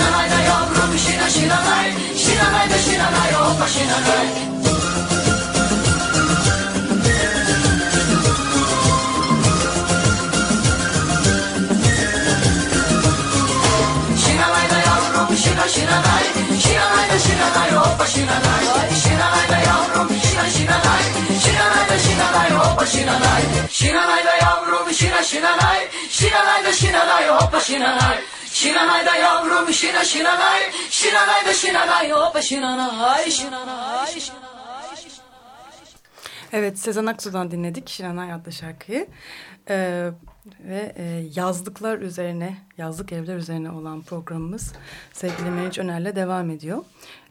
らないだよ僕知ら知らない。知らないで知らないよ僕は知らない。知らない知らないで知らない。おっ知らない知らないだよロビ知ら知らない。知らないで知らないおっ知らない。知らないだよロビ知ら知らない。知らないで知らないおっ知らない。Şinanay da yavrum şina şinanay Şinanay da şinanay hoppa şinanay Şinanay şinanay Evet Sezen Aksu'dan dinledik Şiranay adlı şarkıyı. Ee, ve e, yazlıklar üzerine, yazlık evler üzerine olan programımız sevgili Meriç Öner'le devam ediyor.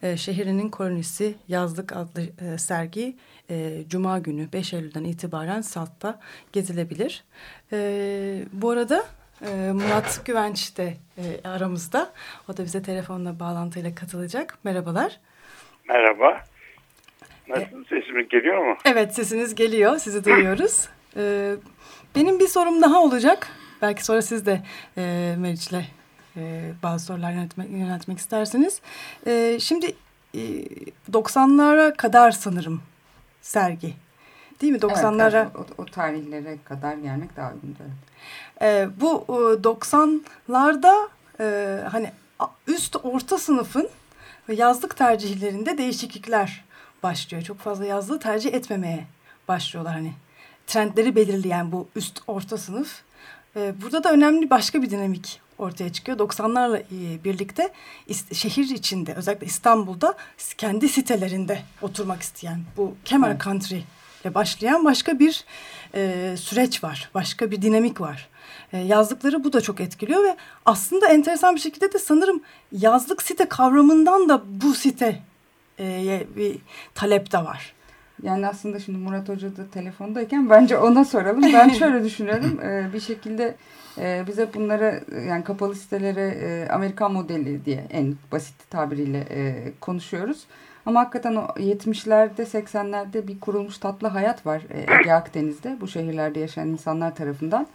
Ee, Şehrinin Kolonisi Yazlık adlı e, sergi e, Cuma günü 5 Eylül'den itibaren Salt'ta gezilebilir. Ee, bu arada e, Murat Güvenç de e, aramızda. O da bize telefonla bağlantıyla katılacak. Merhabalar. Merhaba. Nasıl sesim geliyor mu? Evet sesiniz geliyor. Sizi duyuyoruz. Ee, benim bir sorum daha olacak. Belki sonra siz de e, Meriç'le e, bazı sorular yönetmek, yönetmek istersiniz. E, şimdi e, 90'lara kadar sanırım sergi. Değil mi? 90'lara. Evet, o, o tarihlere kadar gelmek daha uygun. E, bu e, 90'larda e, hani üst orta sınıfın yazlık tercihlerinde değişiklikler başlıyor. Çok fazla yazlığı tercih etmemeye başlıyorlar hani. Trendleri belirleyen bu üst orta sınıf. E, burada da önemli başka bir dinamik ortaya çıkıyor. 90'larla e, birlikte şehir içinde özellikle İstanbul'da kendi sitelerinde oturmak isteyen bu Kemer Evet. Country ile başlayan başka bir e, süreç var. Başka bir dinamik var. E, yazlıkları bu da çok etkiliyor ve aslında enteresan bir şekilde de sanırım yazlık site kavramından da bu site bir talep de var. Yani aslında şimdi Murat Hoca da telefondayken bence ona soralım. Ben şöyle düşünüyorum. e, bir şekilde e, bize bunlara yani kapalı sitelere e, Amerikan modeli diye en basit tabiriyle e, konuşuyoruz. Ama hakikaten o 70'lerde 80'lerde bir kurulmuş tatlı hayat var Ege Akdeniz'de bu şehirlerde yaşayan insanlar tarafından.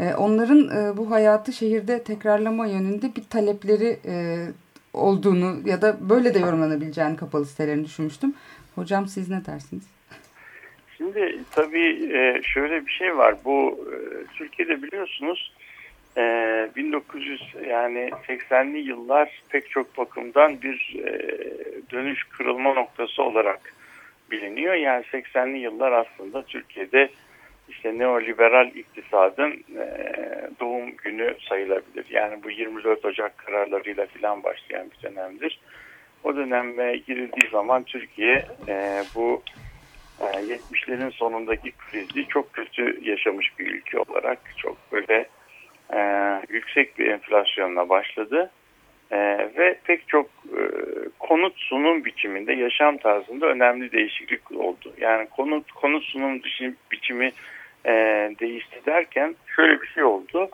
E, onların e, bu hayatı şehirde tekrarlama yönünde bir talepleri e, olduğunu ya da böyle de yorumlanabileceğini kapalı sitelerini düşünmüştüm. Hocam siz ne dersiniz? Şimdi tabii e, şöyle bir şey var. Bu Türkiye'de biliyorsunuz e, 1900 yani 80'li yıllar pek çok bakımdan bir dönüş kırılma noktası olarak biliniyor. Yani 80'li yıllar aslında Türkiye'de işte neoliberal iktisadın e, doğum günü sayılabilir. Yani bu 24 Ocak kararlarıyla filan başlayan bir dönemdir. O döneme girildiği zaman Türkiye e, bu e, 70'lerin sonundaki krizi çok kötü yaşamış bir ülke olarak çok böyle e, yüksek bir enflasyonla başladı. E, ve pek çok e, konut sunum biçiminde yaşam tarzında önemli değişiklik oldu. Yani konut konut sunum biçimi e, değişti derken şöyle bir şey oldu.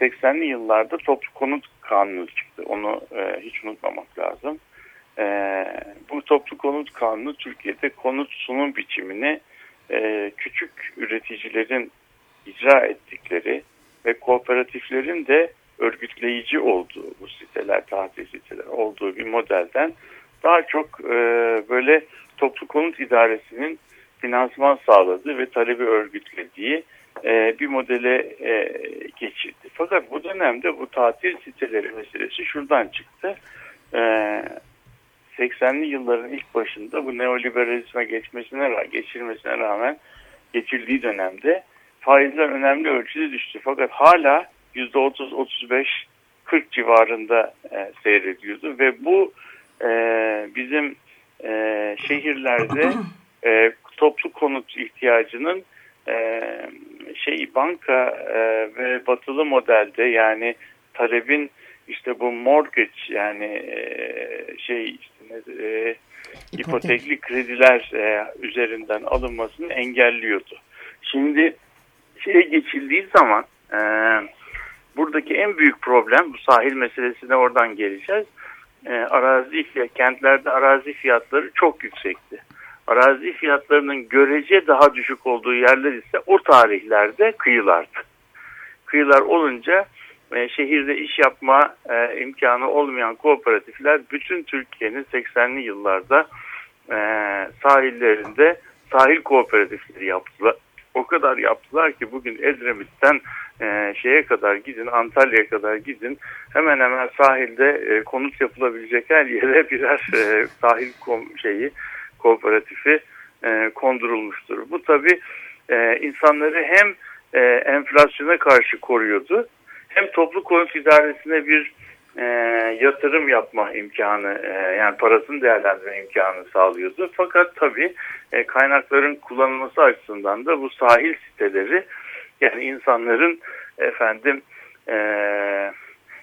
80'li yıllarda toplu konut kanunu çıktı. Onu e, hiç unutmamak lazım. E, bu toplu konut kanunu Türkiye'de konut sunum biçimini e, küçük üreticilerin icra ettikleri ve kooperatiflerin de örgütleyici olduğu bu siteler, tatil siteler olduğu bir modelden daha çok e, böyle toplu konut idaresinin finansman sağladığı ve talebi örgütlediği e, bir modele e, geçildi. Fakat bu dönemde bu tatil siteleri meselesi şuradan çıktı. E, 80'li yılların ilk başında bu neoliberalizme geçmesine geçilmesine rağmen geçildiği dönemde faizler önemli ölçüde düştü. Fakat hala %30-35 40 civarında e, seyrediyordu ve bu e, bizim e, şehirlerde e, toplu konut ihtiyacının e, şey banka e, ve batılı modelde yani talebin işte bu mortgage yani e, şey işte e, ipotekli krediler e, üzerinden alınmasını engelliyordu. Şimdi şeye geçildiği zaman e, buradaki en büyük problem bu sahil meselesine oradan geleceğiz. E, arazi fiyat, kentlerde arazi fiyatları çok yüksekti. Arazi fiyatlarının görece daha düşük olduğu yerler ise o tarihlerde kıyılardı. Kıyılar olunca e, şehirde iş yapma e, imkanı olmayan kooperatifler bütün Türkiye'nin 80'li yıllarda e, sahillerinde sahil kooperatifleri yaptılar. O kadar yaptılar ki bugün Edremit'ten e, şeye kadar gidin, Antalya'ya kadar gidin. Hemen hemen sahilde e, konut yapılabilecek her yere birer e, sahil kom şeyi kooperatifi e, kondurulmuştur. Bu tabii e, insanları hem e, enflasyona karşı koruyordu hem toplu konut idaresine bir e, yatırım yapma imkanı e, yani parasını değerlendirme imkanı sağlıyordu. Fakat tabii e, kaynakların kullanılması açısından da bu sahil siteleri yani insanların efendim e,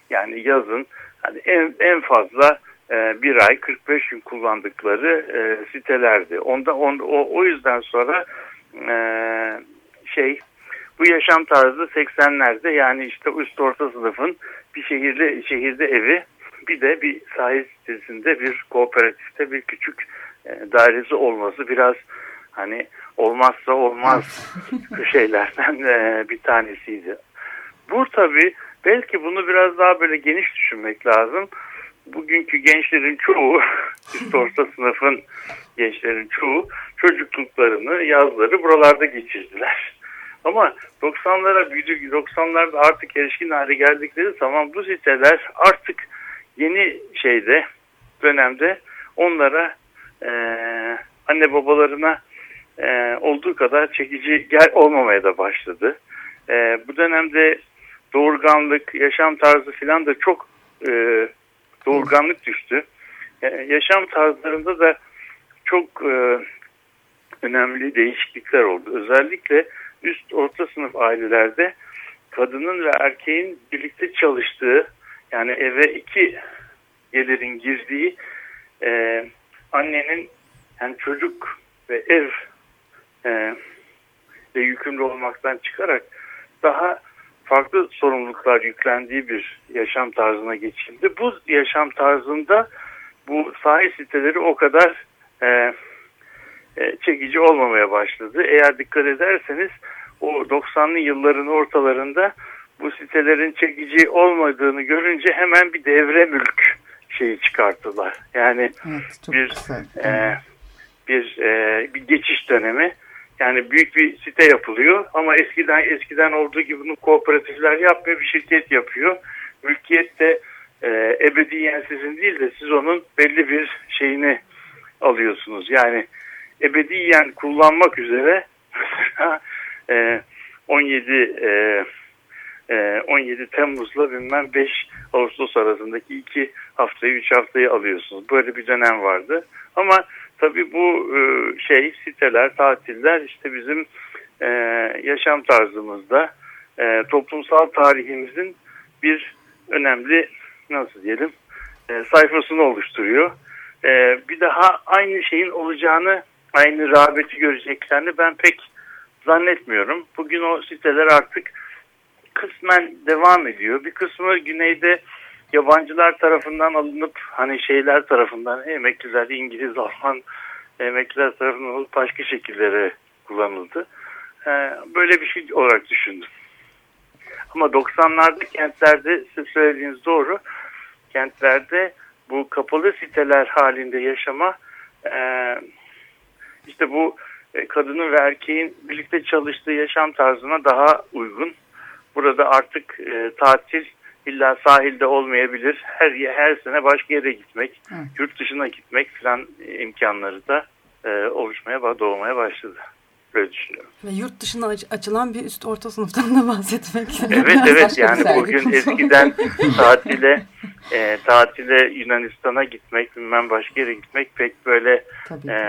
yani yazın hani en, en fazla e, bir ay 45 gün kullandıkları e, sitelerdi. Onda, on, o, o yüzden sonra e, şey bu yaşam tarzı 80'lerde yani işte üst orta sınıfın bir şehirde şehirde evi bir de bir sahil sitesinde bir kooperatifte bir küçük e, dairesi olması biraz hani olmazsa olmaz şeylerden e, bir tanesiydi. Bu tabii belki bunu biraz daha böyle geniş düşünmek lazım. Bugünkü gençlerin çoğu, üst orta sınıfın gençlerin çoğu çocukluklarını, yazları buralarda geçirdiler. Ama 90'lara büyüdük, 90'larda artık erişkin hale geldikleri zaman bu siteler artık yeni şeyde, dönemde onlara e, anne babalarına e, olduğu kadar çekici gel olmamaya da başladı. E, bu dönemde doğurganlık, yaşam tarzı filan da çok e, doğurganlık düştü. E, yaşam tarzlarında da çok e, önemli değişiklikler oldu. Özellikle üst orta sınıf ailelerde kadının ve erkeğin birlikte çalıştığı yani eve iki gelirin girdiği e, annenin yani çocuk ve ev e, ve yükümlü olmaktan çıkarak daha farklı sorumluluklar yüklendiği bir yaşam tarzına geçildi. Bu yaşam tarzında bu sahil siteleri o kadar e, e, çekici olmamaya başladı. Eğer dikkat ederseniz o 90'lı yılların ortalarında bu sitelerin çekici olmadığını görünce hemen bir devre mülk şeyi çıkarttılar. Yani Evet, bir güzel. e, bir e, bir geçiş dönemi. Yani büyük bir site yapılıyor ama eskiden eskiden olduğu gibi bunu kooperatifler yapmıyor, bir şirket yapıyor. Mülkiyet de e, ebediyen sizin değil de siz onun belli bir şeyini alıyorsunuz. Yani ebediyen kullanmak üzere e, 17 e, e, 17 Temmuz'la bilmem 5 Ağustos arasındaki iki haftayı 3 haftayı alıyorsunuz. Böyle bir dönem vardı. Ama tabii bu e, şey siteler, tatiller işte bizim e, yaşam tarzımızda e, toplumsal tarihimizin bir önemli nasıl diyelim e, sayfasını oluşturuyor. E, bir daha aynı şeyin olacağını, aynı rağbeti göreceklerini ben pek zannetmiyorum. Bugün o siteler artık kısmen devam ediyor. Bir kısmı güneyde yabancılar tarafından alınıp hani şeyler tarafından emekliler İngiliz, Alman emekliler tarafından alıp başka şekillere kullanıldı. Ee, böyle bir şey olarak düşündüm. Ama 90'larda kentlerde siz söylediğiniz doğru. Kentlerde bu kapalı siteler halinde yaşama e, işte bu e, kadının ve erkeğin birlikte çalıştığı yaşam tarzına daha uygun. Burada artık e, tatil illa sahilde olmayabilir. Her her sene başka yere gitmek, Evet. yurt dışına gitmek falan e, imkanları da e, oluşmaya, doğmaya başladı. Böyle düşünüyorum. Ve yurt dışına aç- açılan bir üst orta sınıftan da bahsetmek. Evet evet yani bugün eskiden tatile e, tatile Yunanistan'a gitmek bilmem başka yere gitmek pek böyle Tabii. e,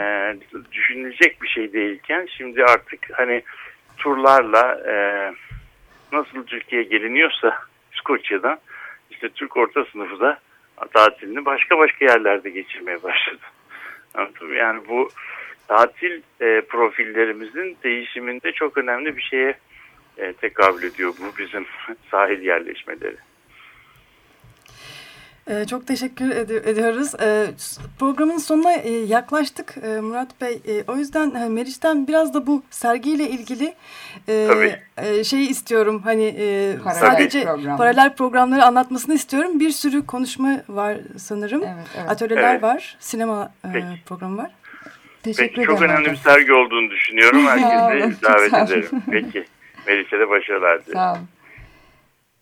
düşünülecek bir şey değilken şimdi artık hani turlarla e, nasıl Türkiye'ye geliniyorsa İskoçya'dan işte Türk orta sınıfı da tatilini başka başka yerlerde geçirmeye başladı. Yani bu tatil e, profillerimizin değişiminde çok önemli bir şeye e, tekabül ediyor bu bizim sahil yerleşmeleri. Ee, çok teşekkür ed- ediyoruz. Ee, programın sonuna e, yaklaştık e, Murat Bey. E, o yüzden e, Meriç'ten biraz da bu sergiyle ilgili e, e, şey istiyorum. Hani e, Paralel sadece program. paralel programları anlatmasını istiyorum. Bir sürü konuşma var sanırım. Evet, evet. Atölyeler Evet. var. Sinema e, Peki. programı var. Teşekkür Peki çok ederim. önemli bir sergi olduğunu düşünüyorum. Herkese davet ederim. Peki. Melike de başarılar dilerim. Sağ olun.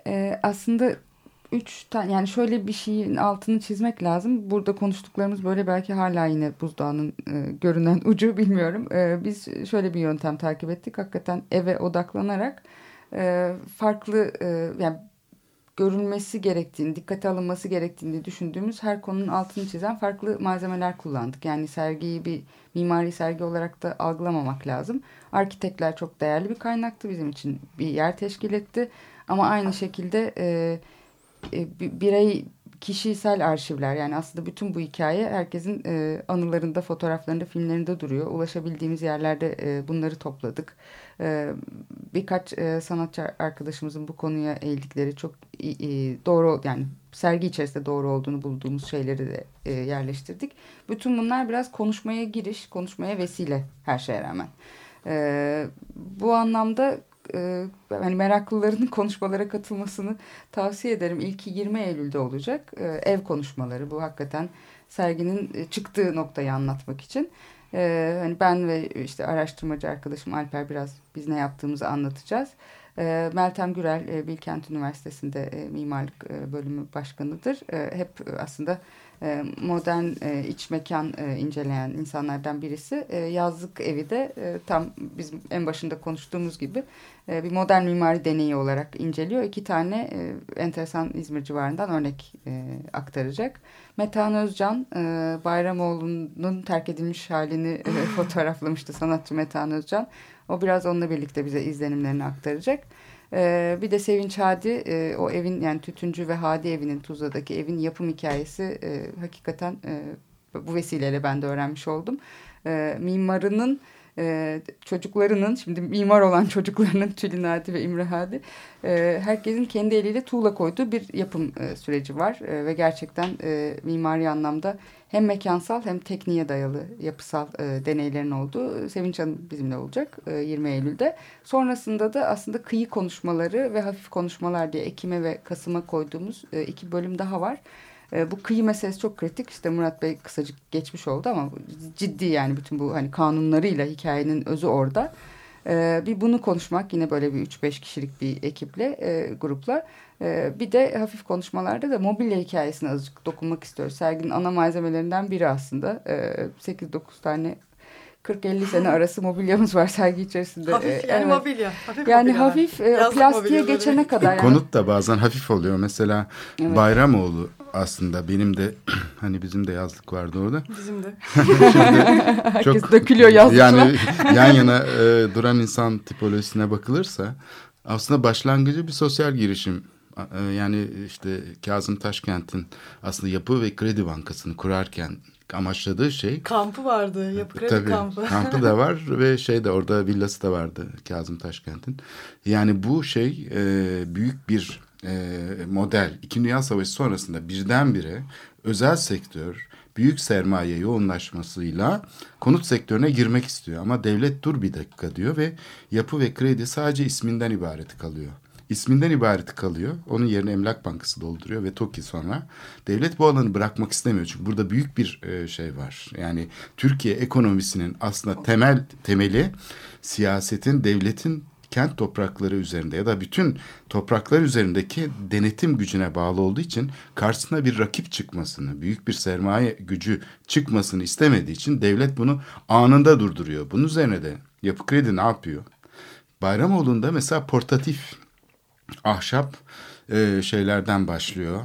Ee, aslında üç tane yani şöyle bir şeyin altını çizmek lazım. Burada konuştuklarımız böyle belki hala yine buzdağının e, görünen ucu bilmiyorum. E, biz şöyle bir yöntem takip ettik. Hakikaten eve odaklanarak e, farklı e, yani görülmesi gerektiğini, dikkate alınması gerektiğini düşündüğümüz her konunun altını çizen farklı malzemeler kullandık. Yani sergiyi bir mimari sergi olarak da algılamamak lazım. Arkitekler çok değerli bir kaynaktı bizim için bir yer teşkil etti. Ama aynı şekilde e, e, bi- birey kişisel arşivler yani aslında bütün bu hikaye herkesin e, anılarında, fotoğraflarında, filmlerinde duruyor. Ulaşabildiğimiz yerlerde e, bunları topladık. E, birkaç sanatçı arkadaşımızın bu konuya eğildikleri çok doğru yani sergi içerisinde doğru olduğunu bulduğumuz şeyleri de yerleştirdik. Bütün bunlar biraz konuşmaya giriş, konuşmaya vesile her şeye rağmen. E, bu anlamda e, hani meraklıların konuşmalara katılmasını tavsiye ederim. İlki 20 Eylül'de olacak. E, ev konuşmaları bu hakikaten serginin e, çıktığı noktayı anlatmak için. E, hani ben ve işte araştırmacı arkadaşım Alper biraz biz ne yaptığımızı anlatacağız. E, Meltem Gürel e, Bilkent Üniversitesi'nde e, mimarlık e, bölümü başkanıdır. E, hep aslında e, modern e, iç mekan e, inceleyen insanlardan birisi. E, yazlık evi de e, tam bizim en başında konuştuğumuz gibi e, bir modern mimari deneyi olarak inceliyor. İki tane e, enteresan İzmir civarından örnek e, aktaracak. Metehan Özcan e, Bayramoğlu'nun terk edilmiş halini e, fotoğraflamıştı sanatçı Metehan Özcan. O biraz onunla birlikte bize izlenimlerini aktaracak. Ee, bir de Sevinç Hadi e, o evin yani Tütüncü ve Hadi evinin Tuzla'daki evin yapım hikayesi e, hakikaten e, bu vesileyle ben de öğrenmiş oldum. E, mimarının e, çocuklarının şimdi mimar olan çocuklarının Tülin Hadi ve İmre Hadi e, herkesin kendi eliyle tuğla koyduğu bir yapım e, süreci var e, ve gerçekten e, mimari anlamda hem mekansal hem tekniğe dayalı yapısal e, deneylerin olduğu Sevinç Hanım bizimle olacak e, 20 Eylül'de. Sonrasında da aslında kıyı konuşmaları ve hafif konuşmalar diye Ekim'e ve Kasım'a koyduğumuz e, iki bölüm daha var. E, bu kıyı meselesi çok kritik. İşte Murat Bey kısacık geçmiş oldu ama ciddi yani bütün bu hani kanunlarıyla hikayenin özü orada. E, bir bunu konuşmak yine böyle bir 3-5 kişilik bir ekiple, e, grupla. E, bir de hafif konuşmalarda da mobilya hikayesine azıcık dokunmak istiyoruz. Serginin ana malzemelerinden biri aslında. E, 8-9 tane 40-50 sene arası mobilyamız var sergi içerisinde. Hafif yani evet. mobilya. Hafif Yani mobilyalar. hafif e, Yazlık plastiğe geçene kadar. Yani. Konut da bazen hafif oluyor. Mesela Evet. Bayramoğlu aslında benim de hani bizim de yazlık vardı orada. Bizim de. Herkes dökülüyor yazlıklar. Yani yan yana e, duran insan tipolojisine bakılırsa aslında başlangıcı bir sosyal girişim. E, yani işte Kazım Taşkent'in aslında Yapı ve Kredi Bankası'nı kurarken amaçladığı şey Kampı vardı. Yapı kredi Tabii kampı. kampı da var ve şey de orada villası da vardı Kazım Taşkent'in. Yani bu şey e, büyük bir e, model. İkinci Dünya Savaşı sonrasında birdenbire özel sektör büyük sermaye yoğunlaşmasıyla konut sektörüne girmek istiyor. Ama devlet dur bir dakika diyor ve yapı ve kredi sadece isminden ibaret kalıyor. İsminden ibaret kalıyor. Onun yerine Emlak Bankası dolduruyor ve TOKİ sonra. Devlet bu alanı bırakmak istemiyor. Çünkü burada büyük bir e, şey var. Yani Türkiye ekonomisinin aslında temel temeli siyasetin, devletin kent toprakları üzerinde ya da bütün topraklar üzerindeki denetim gücüne bağlı olduğu için karşısına bir rakip çıkmasını, büyük bir sermaye gücü çıkmasını istemediği için devlet bunu anında durduruyor. Bunun üzerine de Yapı Kredi ne yapıyor? Bayramoğlu'nda mesela portatif ahşap e, şeylerden başlıyor.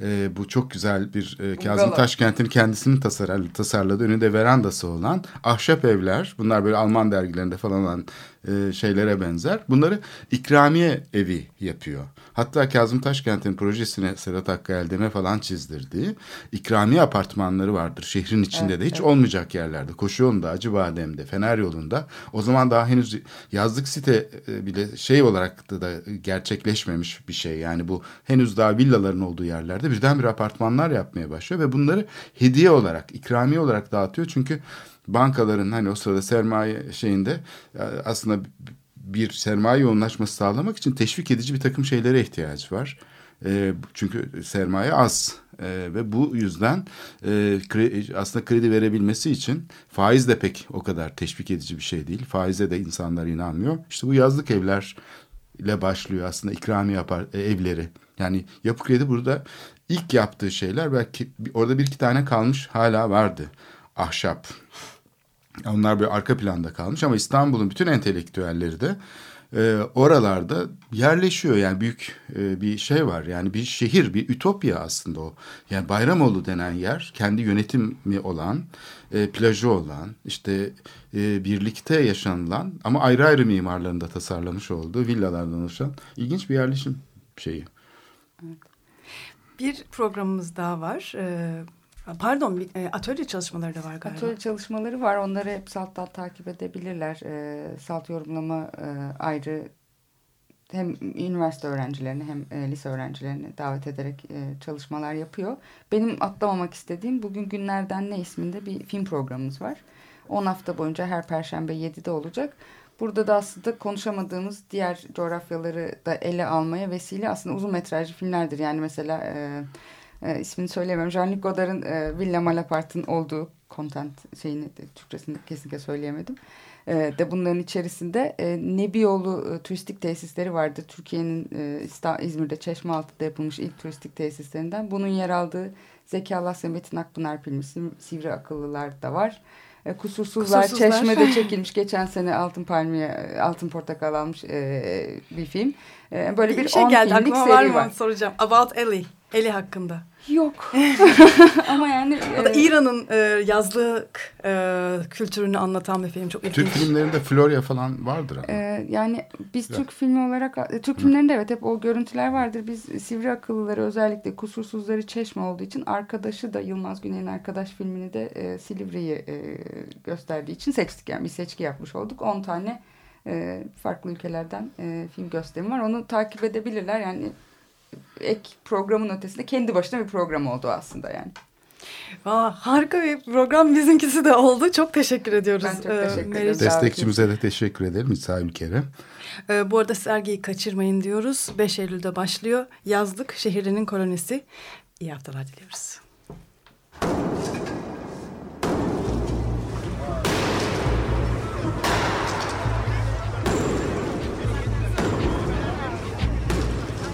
E, bu çok güzel bir e, Kazım. Taşkent'in kendisinin tasar, tasarladığı önünde verandası olan ahşap evler. Bunlar böyle Alman dergilerinde falan olan e, şeylere benzer. Bunları ikramiye evi yapıyor. Hatta Kazım Taşkent'in projesine Sedat Hakkı Eldem'e falan çizdirdiği ikramiye apartmanları vardır. Şehrin içinde Evet, de hiç evet. olmayacak yerlerde. Koşu yolunda, Acıbadem'de, Fener yolunda. O zaman daha henüz yazlık site e, bile şey olarak da, da gerçekleşmemiş bir şey. Yani bu henüz daha villaların olduğu yerlerde birdenbire apartmanlar yapmaya başlıyor ve bunları hediye olarak, ikramiye olarak dağıtıyor. Çünkü bankaların hani o sırada sermaye şeyinde e, aslında bir sermaye yoğunlaşması sağlamak için teşvik edici bir takım şeylere ihtiyaç var. E, çünkü sermaye az E, ve bu yüzden aslında kredi verebilmesi için faiz de pek o kadar teşvik edici bir şey değil. Faize de insanlar inanmıyor. İşte bu yazlık evler ile başlıyor aslında ikramiye yapar evleri. Yani Yapı Kredi burada ilk yaptığı şeyler belki orada bir iki tane kalmış hala vardı. Ahşap. Onlar böyle arka planda kalmış ama İstanbul'un bütün entelektüelleri de e, oralarda yerleşiyor. Yani büyük e, bir şey var. Yani bir şehir, bir ütopya aslında o. Yani Bayramoğlu denen yer kendi yönetimi olan, e, plajı olan, işte e, birlikte yaşanılan ama ayrı ayrı mimarlarını da tasarlamış olduğu villalardan oluşan ilginç bir yerleşim şeyi. Bir programımız daha var. Ee, pardon, bir, e, atölye çalışmaları da var galiba. Atölye çalışmaları var. Onları hep Salt'tan takip edebilirler. Ee, Salt yorumlama e, ayrı hem üniversite öğrencilerini hem e, lise öğrencilerini davet ederek çalışmalar yapıyor. Benim atlamamak istediğim bugün günlerden ne isminde bir film programımız var. 10 hafta boyunca her perşembe 7'de olacak. Burada da aslında konuşamadığımız diğer coğrafyaları da ele almaya vesile aslında uzun metrajlı filmlerdir. Yani mesela e, e, ismini söyleyemem. Jean-Luc Godard'ın e, Villa Malaparte'ın olduğu content şeyini de, Türkçesini kesinlikle söyleyemedim. E, de bunların içerisinde e, Nebiyolu e, turistik tesisleri vardı. Türkiye'nin e, İzmir'de Çeşmealtı'da yapılmış ilk turistik tesislerinden. Bunun yer aldığı Zeki Alasya Metin Akpınar filmi Siv- Sivri Akıllılar da var. E, Kusursuzlar, Kusursuzlar. Çeşme'de çekilmiş. Geçen sene Altın Palmiye, Altın Portakal almış e, bir film. E, böyle bir, bir şey 10 geldi filmlik var seri var. onu soracağım. About Ellie. Ellie hakkında. Yok. Ama yani... O da e, İran'ın e, yazlık e, kültürünü anlatan bir film. Çok Türk ilginç. filmlerinde Florya falan vardır ama. Ee, yani biz Ya. Türk filmi olarak e, Türk filmlerinde evet hep o görüntüler vardır. Biz sivri akıllıları özellikle kusursuzları çeşme olduğu için arkadaşı da Yılmaz Güney'in arkadaş filmini de e, Silivri'yi e, gösterdiği için seçtik. Yani bir seçki yapmış olduk. 10 tane e, farklı ülkelerden e, film gösterimi var. Onu takip edebilirler. Yani ek programın ötesinde kendi başına bir program oldu aslında yani. Aa, harika bir program bizimkisi de oldu. Çok teşekkür ediyoruz. Ben çok e, teşekkür ederim. Destekçimize de teşekkür edelim İsa Ülker'e. E, bu arada sergiyi kaçırmayın diyoruz. 5 Eylül'de başlıyor. Yazlık şehrinin kolonisi. İyi haftalar diliyoruz.